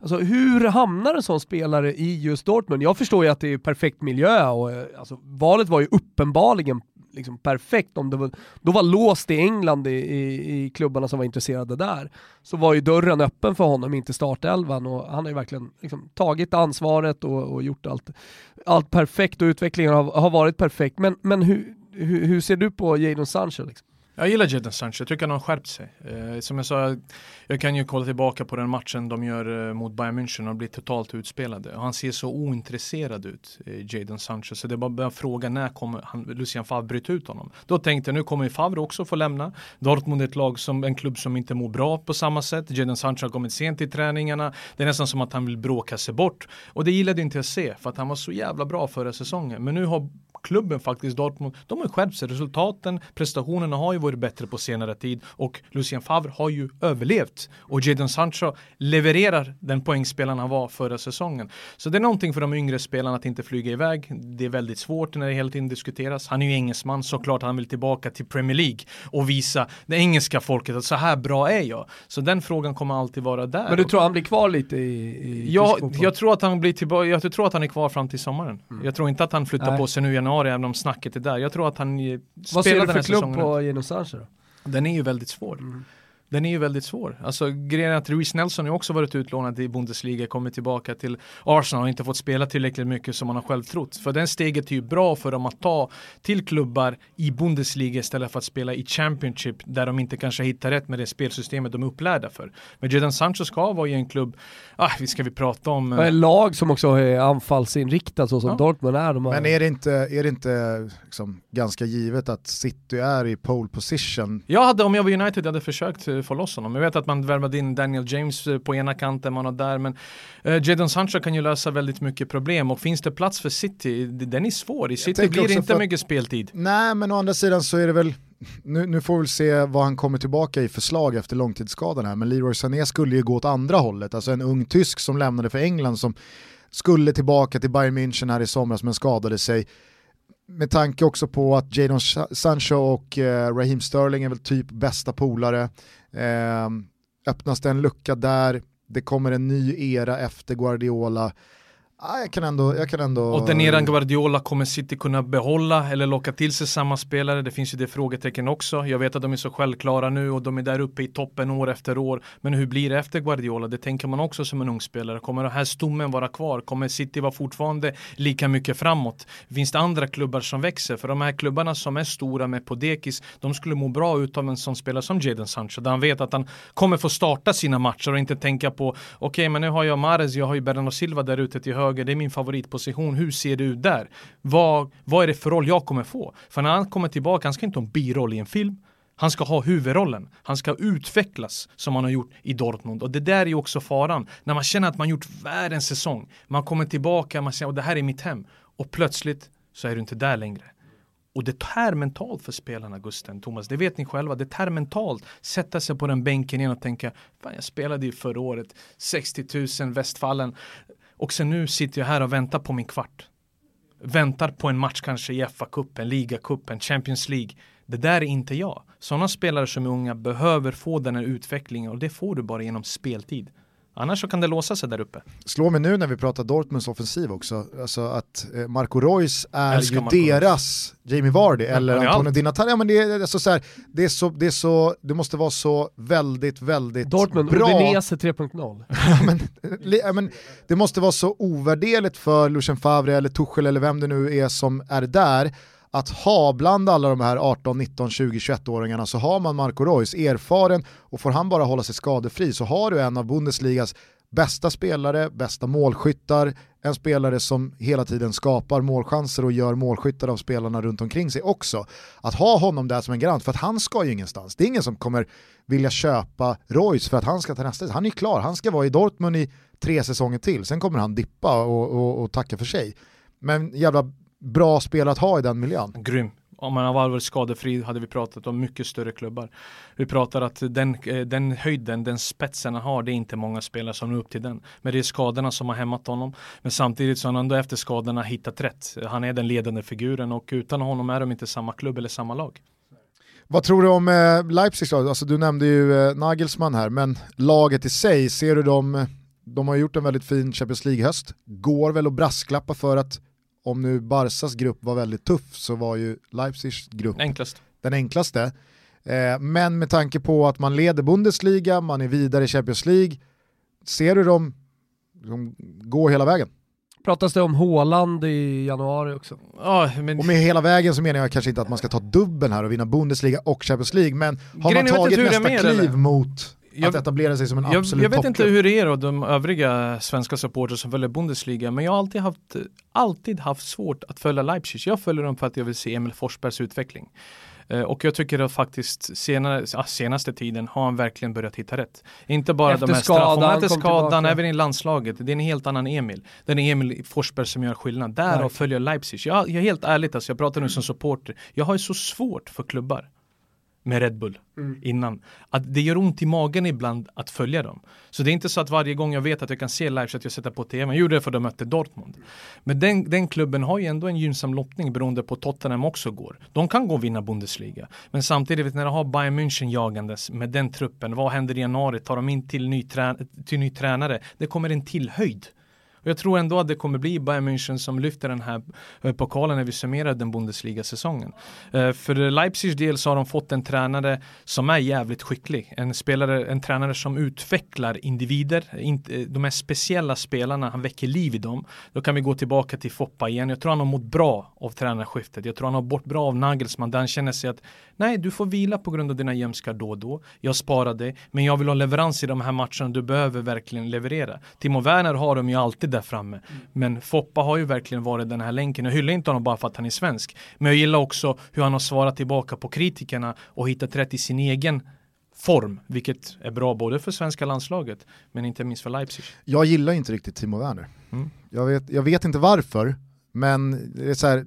Alltså hur hamnar en sån spelare i just Dortmund? Jag förstår ju att det är perfekt miljö och alltså, valet var ju uppenbarligen liksom perfekt. Om det var, då var låst i England i, i, i klubbarna som var intresserade där. Så var ju dörren öppen för honom in till startelvan och han har ju verkligen liksom, tagit ansvaret och, och gjort allt, allt perfekt och utvecklingen har, har varit perfekt. Men, men hur, hur, hur ser du på Jadon Sancho? Liksom? Jag gillar Jadon Sancho, jag tycker han har skärpt sig. Eh, som jag sa, jag kan ju kolla tillbaka på den matchen de gör eh, mot Bayern München och blir totalt utspelade. Och han ser så ointresserad ut, eh, Jadon Sancho. Så det är bara att fråga när kommer han, Lucian Favre bryta ut honom. Då tänkte jag nu kommer ju Favre också få lämna. Dortmund är ett lag som en klubb som inte mår bra på samma sätt. Jadon Sancho har kommit sent i träningarna. Det är nästan som att han vill bråka sig bort. Och det gillade inte jag se för att han var så jävla bra förra säsongen. Men nu har klubben faktiskt, Dortmund, de har skärpt sig. Resultaten, prestationerna har ju varit bättre på senare tid och Lucien Favre har ju överlevt. Och Jadon Sancho levererar den poängspelaren han var förra säsongen. Så det är någonting för de yngre spelarna att inte flyga iväg. Det är väldigt svårt när det hela tiden diskuteras. Han är ju engelsman, såklart han vill tillbaka till Premier League och visa det engelska folket att så här bra är jag. Så den frågan kommer alltid vara där. Men du tror han blir kvar lite i, i Ja, jag tror att han blir tillbaka, jag tror att han är kvar fram till sommaren. Mm. Jag tror inte att han flyttar Nej. på sig nu i januari även om snacket är där. Jag tror att han Vad ser du för klubb på Geno Sancho då? Den är ju väldigt svår. Mm den är ju väldigt svår. Alltså grejen är att Reece Nelson har också varit utlånad i Bundesliga, kommit tillbaka till Arsenal och inte fått spela tillräckligt mycket som man har själv trott. För den steget är ju bra för dem att ta till klubbar i Bundesliga istället för att spela i Championship där de inte kanske hittar rätt med det spelsystemet de är upplärda för. Men Jadon Sancho ska vara i en klubb, ah, vi ska vi prata om... Eh... lag som också är anfallsinriktat så som ja. Dortmund är. De Men är det inte, är det inte liksom ganska givet att City är i pole position? Jag hade, om jag var United, jag hade försökt eh, få loss honom. Jag vet att man värvade in Daniel James eh, på ena kanten, man har där, men uh, Jadon Sancho kan ju lösa väldigt mycket problem och finns det plats för City, den är svår. I City blir det inte mycket speltid. Nej, men å andra sidan så är det väl nu, nu, får vi se vad han kommer tillbaka i förslag efter långtidsskadan här, men Leroy Sané skulle ju gå åt andra hållet, alltså en ung tysk som lämnade för England som skulle tillbaka till Bayern München här i somras men skadade sig med tanke också på att Jadon Sancho och eh, Raheem Sterling är väl typ bästa polare. Eh, öppnas det en lucka där, det kommer en ny era efter Guardiola. Ah, jag, kan ändå, jag kan ändå... Och den eran Guardiola kommer City kunna behålla eller locka till sig samma spelare? Det finns ju det frågetecken också. Jag vet att de är så självklara nu och de är där uppe i toppen år efter år. Men hur blir det efter Guardiola? Det tänker man också som en ung spelare. Kommer den här stommen vara kvar? Kommer City vara fortfarande lika mycket framåt? Finns det andra klubbar som växer? För de här klubbarna som är stora med Podekis, de skulle må bra utav en sån spelare som Jadon Sancho. Där han vet att han kommer få starta sina matcher och inte tänka på okej, okay, men nu har jag Mares, jag har ju Bernardo Silva där ute till höger höger, det är min favoritposition, hur ser det ut där? Vad, vad är det för roll jag kommer få? För när han kommer tillbaka, han ska inte ha en biroll i en film, han ska ha huvudrollen. Han ska utvecklas som han har gjort i Dortmund. Och det där är ju också faran. När man känner att man gjort världens säsong. Man kommer tillbaka, man säger att det här är mitt hem. Och plötsligt så är du inte där längre. Och det tär mentalt för spelarna, Gusten, Thomas. Det vet ni själva. Det tär mentalt. Sätta sig på den bänken igen och tänka, fan jag spelade ju förra året, 60 000 Västfallen. Och sen nu sitter jag här och väntar på min kvart. Väntar på en match kanske i FA-cupen, ligacupen, Champions League. Det där är inte jag. Sådana spelare som är unga behöver få den här utvecklingen och det får du bara genom speltid. Annars så kan det låsa sig där uppe. Slå mig nu när vi pratar Dortmunds offensiv också, alltså att eh, Marco Reus är Älskar ju Marco deras Reus. Jamie Vardy eller Antonio Di Natalia, men det är, alltså så här, det är så, det är så, det måste vara så väldigt, väldigt Dortmund, bra. Dortmund, Udinese 3.0. men, men det måste vara så ovärderligt för Lucien Favre eller Tuchel eller vem det nu är som är där, att ha bland alla de här 18, 19, 20, 21-åringarna så har man Marco Reus, erfaren, och får han bara hålla sig skadefri så har du en av Bundesligas bästa spelare, bästa målskyttar, en spelare som hela tiden skapar målchanser och gör målskyttar av spelarna runt omkring sig också. Att ha honom där som en garant, för att han ska ju ingenstans. Det är ingen som kommer vilja köpa Royce för att han ska ta nästa. Han är klar, han ska vara i Dortmund i tre säsonger till, sen kommer han dippa och, och, och tacka för sig. Men jävla bra spel att ha i den miljön. Grym. Om man har varit skadefri hade vi pratat om mycket större klubbar. Vi pratar att den, eh, den höjden, den spetsen han har, det är inte många spelare som når upp till den. Men det är skadorna som har hämmat honom. Men samtidigt så har han ändå efter skadorna hittat rätt. Han är den ledande figuren och utan honom är de inte samma klubb eller samma lag. Vad tror du om eh, Leipzig då? Alltså, du nämnde ju eh, Nagelsmann här, men laget i sig, ser du dem, de har gjort en väldigt fin Champions League-höst, går väl att brasklappa för att om nu Barsas grupp var väldigt tuff så var ju Leipzigs grupp Enklast. den enklaste. Eh, men med tanke på att man leder Bundesliga, man är vidare i Champions League, ser du dem, dem gå hela vägen? Pratas det om Håland i januari också? Ja, men... Och med hela vägen så menar jag kanske inte att man ska ta dubbeln här och vinna Bundesliga och Champions League, men har Grejen, man tagit nästa kliv eller? mot Jag- att etablera sig som en absolut jag vet inte toppklubb? hur det är och de övriga svenska supporters som följer Bundesliga men jag har alltid haft, alltid haft svårt att följa Leipzig. Jag följer dem för att jag vill se Emil Forsbergs utveckling. Eh, Och jag tycker att faktiskt senare, senaste tiden har han verkligen börjat hitta rätt. Inte bara Efter de här skadan, straffen, efter skadan, även i landslaget. Det är en helt annan Emil. Det är Emil Forsberg som gör skillnad. Därav följer Leipzig. Jag, jag är helt ärligt, alltså, jag pratar nu som supporter. Jag har ju så svårt för klubbar med Red Bull innan. Att det gör ont i magen ibland att följa dem. Så det är inte så att varje gång jag vet att jag kan se live så att jag sätter på tv. Jag gjorde det för att de mötte Dortmund. Men den, den klubben har ju ändå en gynnsam lottning beroende på Tottenham också går. De kan gå och vinna Bundesliga. Men samtidigt när de har Bayern München jagandes med den truppen. Vad händer i januari? Tar de in till ny, trä, till ny tränare? Det kommer en till höjd. Och jag tror ändå att det kommer bli Bayern München som lyfter den här eh, pokalen när vi summerar den Bundesliga-säsongen. Eh, för Leipzigs del så har de fått en tränare som är jävligt skicklig. En, spelare, en tränare som utvecklar individer, eh, de här speciella spelarna, han väcker liv i dem. Då kan vi gå tillbaka till Foppa igen. Jag tror han har mått bra av tränarskiftet. Jag tror han har bort bra av Nagelsmann där han känner sig att nej, du får vila på grund av dina gömskar då och då. Jag sparar dig, men jag vill ha leverans i de här matcherna. Du behöver verkligen leverera. Timo Werner har de ju alltid där framme. Men Foppa har ju verkligen varit den här länken. Jag hyllar inte honom bara för att han är svensk. Men jag gillar också hur han har svarat tillbaka på kritikerna och hittat rätt i sin egen form, vilket är bra både för svenska landslaget men inte minst för Leipzig. Jag gillar inte riktigt Timo Werner. Mm. Jag, vet, jag vet inte varför, men det är så här,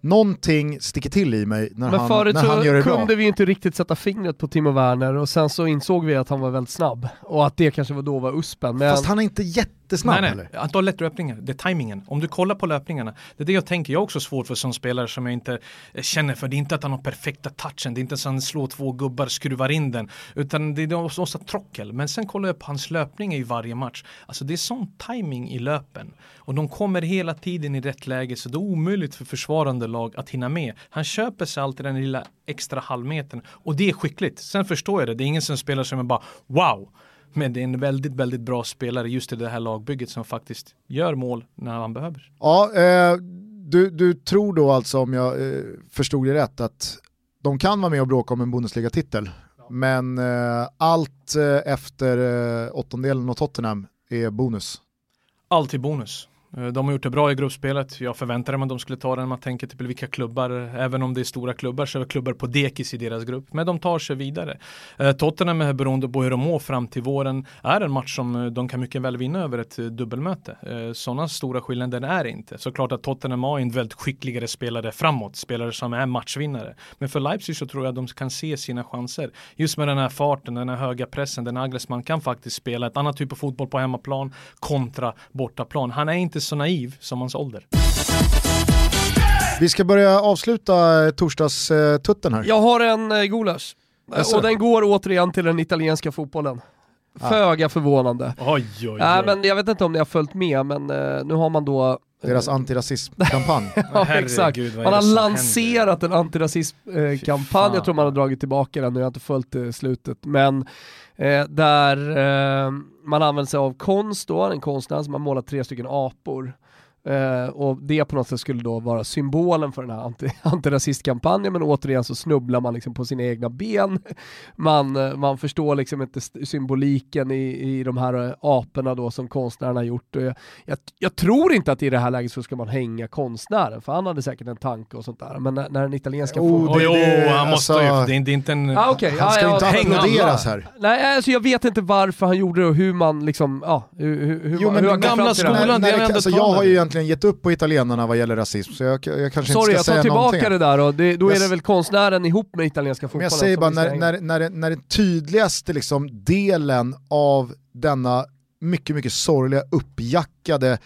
någonting sticker till i mig när, Men han, förut när han gör det bra. kunde vi inte riktigt sätta fingret på Timo Werner och sen så insåg vi att han var väldigt snabb och att det kanske var då var uspen. Men Fast han är inte jättesnabb nej, nej. heller. Att ha lätt löpningar, det är tajmingen. Om du kollar på löpningarna, det är det jag tänker. Jag är också svårt för som spelare som jag inte känner för. Det är inte att han har perfekta touchen, det är inte så att han slår två gubbar, skruvar in den. Utan det är också trockel. Men sen kollar jag på hans löpningar i varje match. Alltså det är sån timing i löpen. Och de kommer hela tiden i rätt läge så det är omöjligt för försvarande lag att hinna med. Han köper sig alltid den lilla extra halvmetern och det är skickligt. Sen förstår jag det, det är ingen som spelar som är bara wow. Men det är en väldigt, väldigt bra spelare just i det här lagbygget som faktiskt gör mål när han behöver. Ja, eh, du, du tror då alltså, om jag eh, förstod det rätt, att de kan vara med och bråka om en Bundesliga-titel, men eh, allt eh, efter eh, åttondelen och Tottenham är bonus. Alltid bonus. Eh, de har gjort det bra i gruppspelet. Jag förväntade mig att de skulle ta den. Man tänker typ till vilka klubbar, även om det är stora klubbar, så är det klubbar på dekis i deras grupp. Men de tar sig vidare. Eh, Tottenham, är beroende på hur de mår fram till våren, är en match som eh, de kan mycket väl vinna över ett dubbelmöte. Sådana stora skillnader är det inte. Såklart att Tottenham har en väldigt skickligare spelare framåt, spelare som är matchvinnare. Men för Leipzig så tror jag att de kan se sina chanser. Just med den här farten, den här höga pressen, den Nagelsmann kan faktiskt spela ett annat typ av fotboll på hemmaplan kontra bortaplan. Han är inte så naiv som hans ålder. Vi ska börja avsluta eh, torsdagstutten här. jag har en eh. Eh, Jaså? Och den går återigen till den italienska fotbollen. Föga förvånande. Oj, oj, Nej men jag vet inte om ni har följt med men eh, nu har man då Deras antirasismkampanj. Ja exakt, man har lanserat en antirasismkampanj, jag tror man har dragit tillbaka den, nu har jag inte följt eh, slutet, men eh, där eh, man använder sig av konst då, en konstnär som har målat tre stycken apor. Eh, och det på något sätt skulle då vara symbolen för den här anti, antirasistkampanjen men återigen så snubblar man liksom på sina egna ben. Man, eh, man förstår liksom inte symboliken i, i de här eh, aporna då som konstnären har gjort. Och jag, jag, jag tror inte att i det här läget så ska man hänga konstnären för han hade säkert en tanke och sånt där. Men när, när den italienska Oh, fotbollen- det- oh, han måste alltså- ju, det det är inte en... Ah, okej. Han ska ja, ju inte ja, applåderas här. Nej, alltså jag vet inte varför han gjorde det och hur man liksom, ja, hur, hur, Jo, men hur gamla skolan, när, det är ändå alltså, jag har ju egentligen gett upp på italienarna vad gäller rasism, så jag, jag kanske Sorry, inte jag ska tar säga tillbaka någonting. det där och det, då är Jag det väl konstnären ihop med italienska Men fotbollen jag säger bara, när, när, när, när den tydligaste liksom delen av denna mycket, mycket sorgliga, uppjackade,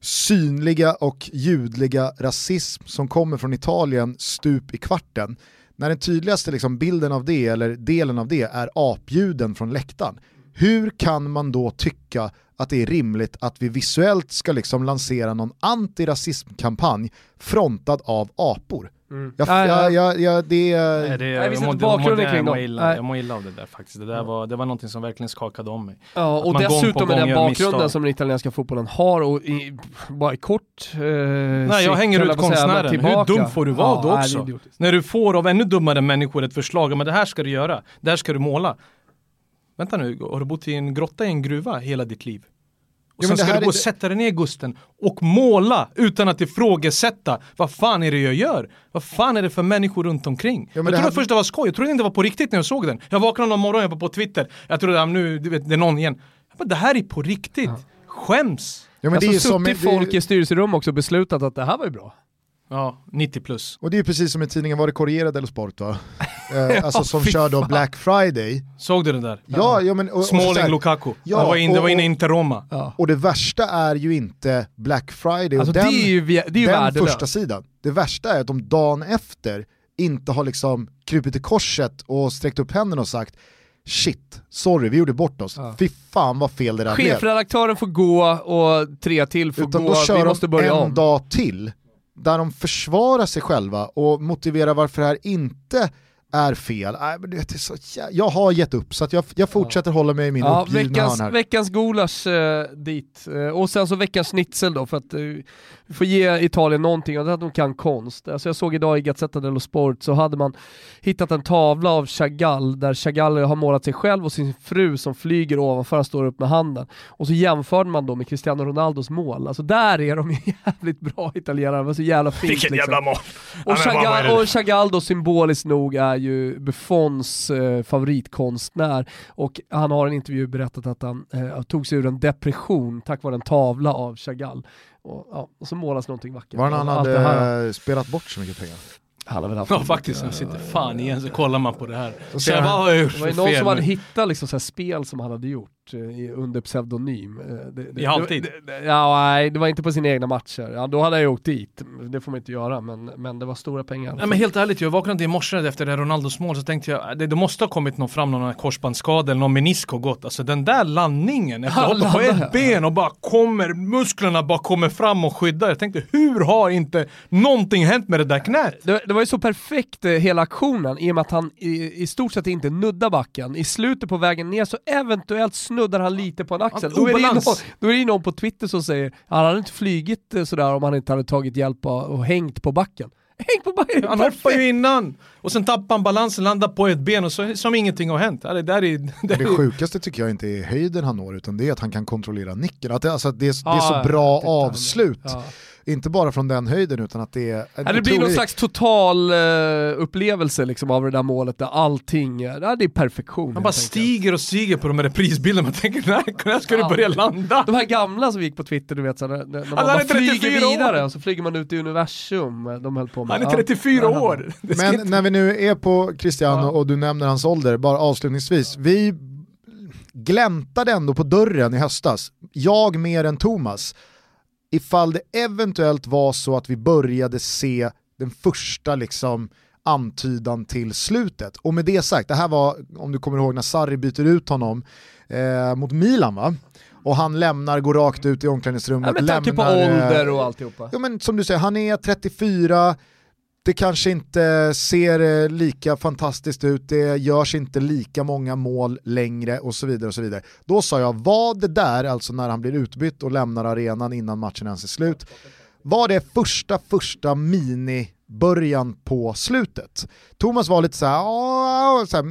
synliga och ljudliga rasism som kommer från Italien stup i kvarten, när den tydligaste liksom bilden av det, eller delen av det, är apljuden från läktaren, hur kan man då tycka att det är rimligt att vi visuellt ska liksom lansera någon antirasismkampanj frontad av apor? Mm. Jag, Nej, jag, jag, jag, det, Nej, det, jag jag, visste må- inte jag bakgrunden mådde- kring jag illa, jag mår illa av det där faktiskt. Det, där var, det var någonting som verkligen skakade om mig. Ja, och dessutom med den bakgrunden misstag. som den italienska fotbollen har och i, bara i kort eh, Nej, jag hänger ut konstnären. Hur dum får du vara då också? När du får av ännu dummare människor ett förslag, men det här ska du göra, det här ska du måla. Vänta nu, har du bott i en grotta i en gruva hela ditt liv? Och Ja, sen det ska du gå är- och sätta dig ner Gusten och måla utan att ifrågasätta vad fan är det jag gör? Vad fan är det för människor runt omkring? Ja, jag det trodde här- först det var skoj, jag trodde inte det var på riktigt när jag såg den. Jag vaknade någon morgon, jag var på Twitter, jag trodde att nu, du vet, det är någon igen. Jag bara, det här är på riktigt. Skäms! ja, men det är alltså, ju som, suttit det är- folk i styrelserum också och beslutat att det här var ju bra. Ja, 90 plus. Och det är ju precis som i tidningen, var det Corriere dello Sport va? Eh, alltså som kör då. Black Friday. Såg du den där? Ja, ja men... Och, och, så Smalling här, Lukaku. Ja, det var, in, och- inne och- inte Roma. Ja. och det värsta är ju inte Black Friday Alltså och den, det är ju, det är ju den första sidan. Det värsta är att de dagen efter inte har liksom krupit i korset och sträckt upp händerna och sagt shit, sorry vi gjorde bort oss. Ja. Fy fan vad fel det där blev. Chefredaktören får gå och tre till får Utan gå, då kör vi måste börja en om. dag till där de försvarar sig själva och motiverar varför det här inte är fel. Nej, men det är så jag har gett upp så att jag, jag fortsätter hålla mig i min Ja, uppgivna veckans, hörn här. veckans gulasch eh, dit. Eh, och sen så veckans schnitzel då för att eh, vi får ge Italien någonting och det är att de kan konst. Alltså jag såg idag i Gazzetta dello Sport så hade man hittat en tavla av Chagall där Chagall har målat sig själv och sin fru som flyger ovanför, han står upp med handen. Och så jämförde man då med Cristiano Ronaldos mål. Alltså där är de ju jävligt bra italienare, det var så jävla fint Vilket liksom. jävla mål! Och, Ja, Chagall, och Chagall då symboliskt nog är ju Buffons eh, favoritkonstnär och han har i en intervju berättat att han eh, tog sig ur en depression tack vare en tavla av Chagall. Och, ja, och så målas någonting vackert. Var han hade här. spelat bort så mycket pengar? Han har väl haft Ja faktiskt, nu sitter fan igen så kollar man på det här. Han- vad har gjort Det var ju någon fel som hade hittat liksom så här spel som han hade gjort eh, i- under pseudonym. Eh, Det, I halvtid? Ja, nej, det var inte på sina egna matcher. Ja, då hade jag ju åkt dit. Det får man inte göra, men, men det var stora pengar. Nej men helt ärligt, jag vaknade i morse efter det Ronaldos mål så tänkte jag det, det måste ha kommit någon fram någon korsbandsskada eller någon menisk har gått. Alltså den där landningen efter att hoppa på ett ben och bara kommer, musklerna bara kommer fram och skyddar. Jag tänkte hur har inte någonting hänt med det där knät? Det, det var ju så perfekt eh, hela aktionen i och med att han i, i stort sett inte nuddar backen. I slutet på vägen ner så eventuellt snuddar han lite på en axel. Då är, det ju någon, då är det någon på Twitter som säger han hade inte flygit eh, sådär om han inte hade tagit hjälp av, och hängt på backen. Hängt på backen! Han hoppar ju innan och sen tappar han balansen, landar på ett ben och så som ingenting har hänt. Det där är, det Det sjukaste tycker jag inte är höjden han når utan det är att han kan kontrollera nicken. Att det, alltså, det, är, det är så bra avslut. Ja. Inte bara från den höjden utan att det är Ja, det blir någon slags total uh, upplevelse liksom av det där målet där allting, eh, ja, det är perfektion. han bara stiger och stiger på de här prisbilderna. Man tänker när, när ska du börja landa? De här gamla som gick på Twitter, du vet, så när, när man Han är bara flyger 34 år. vidare och så flyger man ut i universum. De höll på med. Han är Ja. 34 Ja, år! Det Men inte- när vi nu är på Cristiano Ja. och du nämner hans ålder, bara avslutningsvis. Vi gläntade ändå på dörren i höstas, jag mer än Thomas, ifall det eventuellt var så att vi började se den första liksom antydan till slutet. Och med det sagt, det här var, om du kommer ihåg när Sarri byter ut honom eh, mot Milan va? Och han lämnar, går rakt ut i omklädningsrummet. Ja, på lämnar, eh, ålder och alltihopa. Ja men som du säger, han är 34, det kanske inte ser eh, lika fantastiskt ut, det görs inte lika många mål längre och så vidare. och så vidare. Då sa jag, var det där, alltså när han blir utbytt och lämnar arenan innan matchen ens är slut, var det första, första mini-början på slutet? Thomas var lite så här, "Åh", så här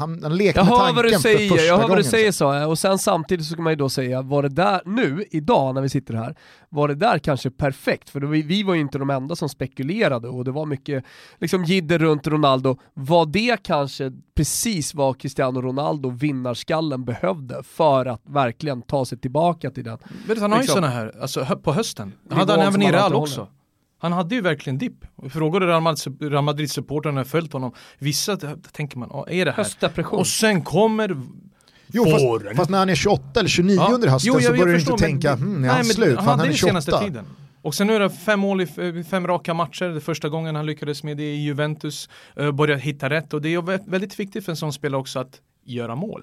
han, han lekte Jag med tanken vad du för säger, första jag hör vad du säger sa jag. Och sen samtidigt så kan man ju då säga, var det där nu, idag när vi sitter här, var det där kanske perfekt? För då, vi, vi var ju inte de enda som spekulerade och det var mycket liksom jidder runt Ronaldo. Var det kanske precis vad Cristiano Ronaldo, vinnarskallen, behövde för att verkligen ta sig tillbaka till den? Vet du, han har ju Liksom. sådana här, alltså på hösten. Nivån hade han även i han Real också. Han hade ju verkligen dipp. Frågade Real Madrid- Real Madrid-supportrarna följt honom. Vissa tänker man, "Ah, är det här? Höstdepression. Och sen kommer Jo, fast, fast när han är 28 eller 29 Ja. under hösten Jo, så jag- jag börjar du inte men- tänka, hmm, är Nej, han men slut? Han hade han är det 28. senaste tiden. Och sen nu är det fem mål i fem raka matcher. Det första gången han lyckades med det i Juventus. Uh, började hitta rätt och det är väldigt viktigt för en sån spelare också att göra mål.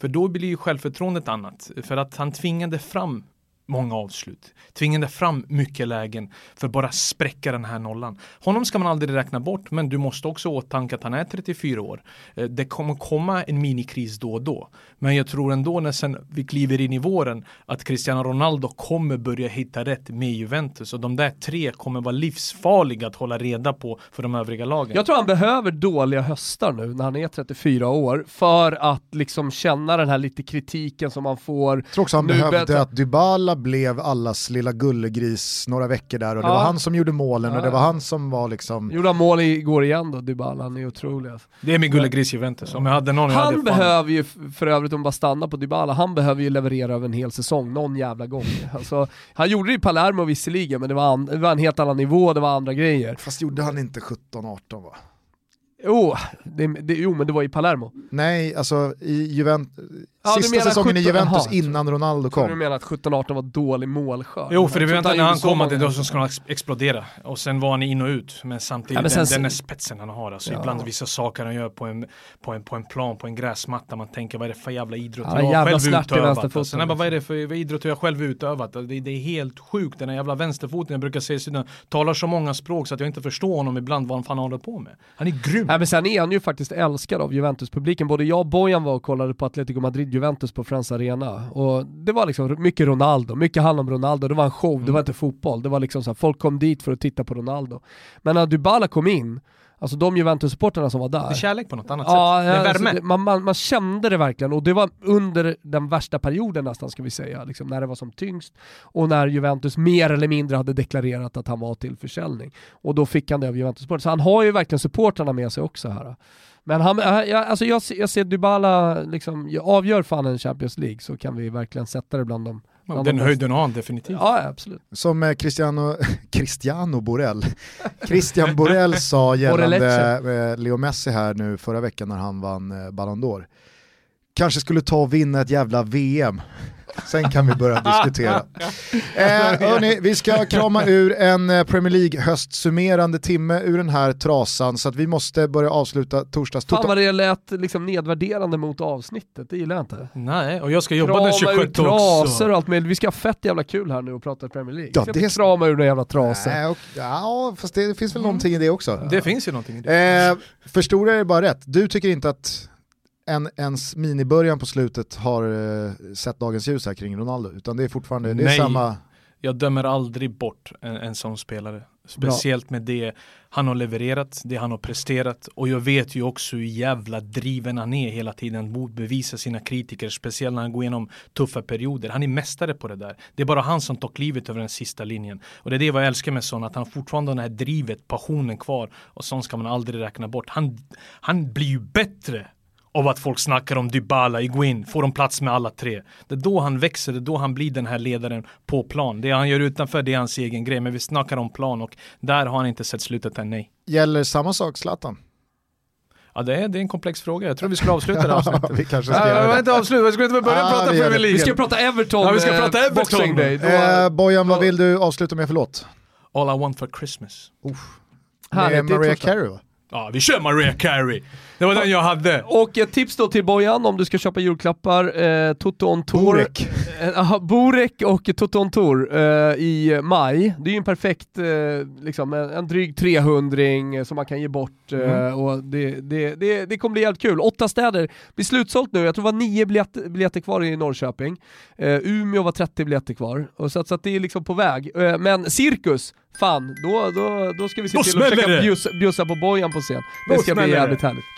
För då blir ju självförtroendet annat. För att han tvingade fram många avslut. Tvingade fram mycket lägen för att bara spräcka den här nollan. Honom ska man aldrig räkna bort, men du måste också åtanke att han är 34 år. Eh, det kommer komma en minikris då och då. Men jag tror ändå när sen vi kliver in i våren att Cristiano Ronaldo kommer börja hitta rätt med Juventus och de där tre kommer vara livsfarliga att hålla reda på för de övriga lagen. Jag tror han behöver dåliga höstar nu när han är 34 år för att liksom känna den här lite kritiken som han får. Jag tror också han Nu behövde att Dybala blev allas lilla gullegris några veckor där och det Ja. var han som gjorde målen och Ja. det var han som var liksom... Gjorde han mål igår igen då, Dybala, han är otrolig alltså. Det är min gullegris Juventus. Om jag hade någon hade Han fan- behöver ju, för övrigt om bara stanna på Dybala, han behöver ju leverera över en hel säsong, någon jävla gång. Alltså, han gjorde det i Palermo visserligen, men det var, an, det var en helt annan nivå, det var andra grejer. Fast gjorde han inte 17-18 va? Jo, det, det, jo men det var i Palermo. Nej, alltså i Juventus, Ja, sista säsongen i 17 Juventus Jaha, innan Ronaldo Tror du kom. menar att 17-18 var dålig målskörd? Jo, för det var när han kom att det då som skulle ex- explodera. Och sen var han in och ut. Men samtidigt, Ja, men sen- den, den är spetsen han har. Alltså, Ja. Ibland vissa saker han gör på en, på, en, på en plan, på en gräsmatta. Man tänker, vad är det för jävla idrott Ja, jag har jävla själv i utövat? Alltså, nej, bara, vad är det liksom. för idrott jag själv utövat? Alltså, Det, det är helt sjukt. Den här jävla vänsterfoten, jag brukar säga talar så många språk så att jag inte förstår honom ibland vad han fan håller på med. Han är grym. Nej men sen är han ju faktiskt älskad av Juventus-publiken. Både jag och Bojan var och kollade på Atletico Madrid-Juventus på Friends Arena. Och det var liksom mycket Ronaldo, mycket handlade om Ronaldo. Det var en show, det Mm. var inte fotboll. Det var liksom så här, folk kom dit för att titta på Ronaldo. Men när Dybala kom in, alltså de Juventus-supporterna som var där. Det är kärlek på något annat Ja, sätt. Det är alltså värme. det, man, man, man kände det verkligen och det var under den värsta perioden nästan ska vi säga, liksom, när det var som tyngst och när Juventus mer eller mindre hade deklarerat att han var till försäljning. Och då fick han det av Juventus Sport. Så han har ju verkligen supportrarna med sig också här. Men han, äh, jag, alltså jag, jag ser Dybala, liksom, jag avgör fan en Champions League så kan vi verkligen sätta det bland dem. Den de höjden har han definitivt. Ja, absolut. Som eh, Cristiano, Cristiano Borrell, Christian Borrell sa gällande eh, Leo Messi här nu förra veckan när han vann eh, Ballon d'Or. Kanske skulle ta och vinna ett jävla VM. Sen kan vi börja diskutera. Eh, hörni, vi ska krama ur en eh, Premier League höstsummerande timme ur den här trasan så att vi måste börja avsluta torsdags Fan vad det lät liksom nedvärderande mot avsnittet, det gillar jag inte. Nej, och jag ska jobba den Krama ur 26 trasor också. och allt möjligt. Vi ska ha fett jävla kul här nu och prata Premier League. Ja, det krama ur några jävla trasor. Nej, och, ja, fast det finns väl någonting i det också. Det finns ju någonting i det. Eh, förstår jag det bara rätt? Du tycker inte att en, ens minibörjan på slutet har eh, sett dagens ljus här kring Ronaldo, utan det är fortfarande det är Nej. samma... Jag dömer aldrig bort en, en sån spelare. Speciellt med det han har levererat, det han har presterat och jag vet ju också hur jävla driven han är hela tiden motbevisa sina kritiker, speciellt när han går igenom tuffa perioder. Han är mästare på det där. Det är bara han som tar klivet över den sista linjen. Och det är det jag älskar med Son, att han fortfarande har det här drivet, passionen kvar och sånt ska man aldrig räkna bort. Han, han blir ju bättre av att folk snackar om Dybala, Iguin, får de plats med alla tre. Det är då han växer, det är då han blir den här ledaren på plan. Det han gör utanför, det är hans egen grej, men vi snackar om plan och där har han inte sett slutet än, nej. Gäller samma sak Zlatan? Ja, det är, det är en komplex fråga. Jag tror vi skulle avsluta det här avsnittet. vi kanske ska vill det. inte avsluta, jag skulle inte börja Ah, prata vi Premier. League. Vi ska prata Everton, Ja, vi ska eh, prata Everton. Boxing Day. Då, Eh, Bojan, vad vill du avsluta med för låt? All I want for Christmas. Härligt, Med det är Mariah torsdag. Carey va? Ja, vi kör Mariah Carey. Det var den jag hade. Och ett tips då till Bojan om du ska köpa julklappar, eh, Toto on Tour. Borek. Eh, aha, Borek och Toto on Tour eh, i maj. Det är ju en perfekt, eh, liksom, en, en dryg 300 som man kan ge bort eh, och det, det, det, det kommer bli helt kul. Åtta städer blir slutsålt nu, jag tror det var nio biljetter, biljetter kvar i Norrköping. Eh, Umeå var 30 biljetter kvar, och så, så att det är liksom på väg. Eh, men Cirkus, fan, då, då, då ska vi se Då till att försöka bjussa, bjussa på Bojan på scen. Det Då ska bli smäller det! jävligt härligt.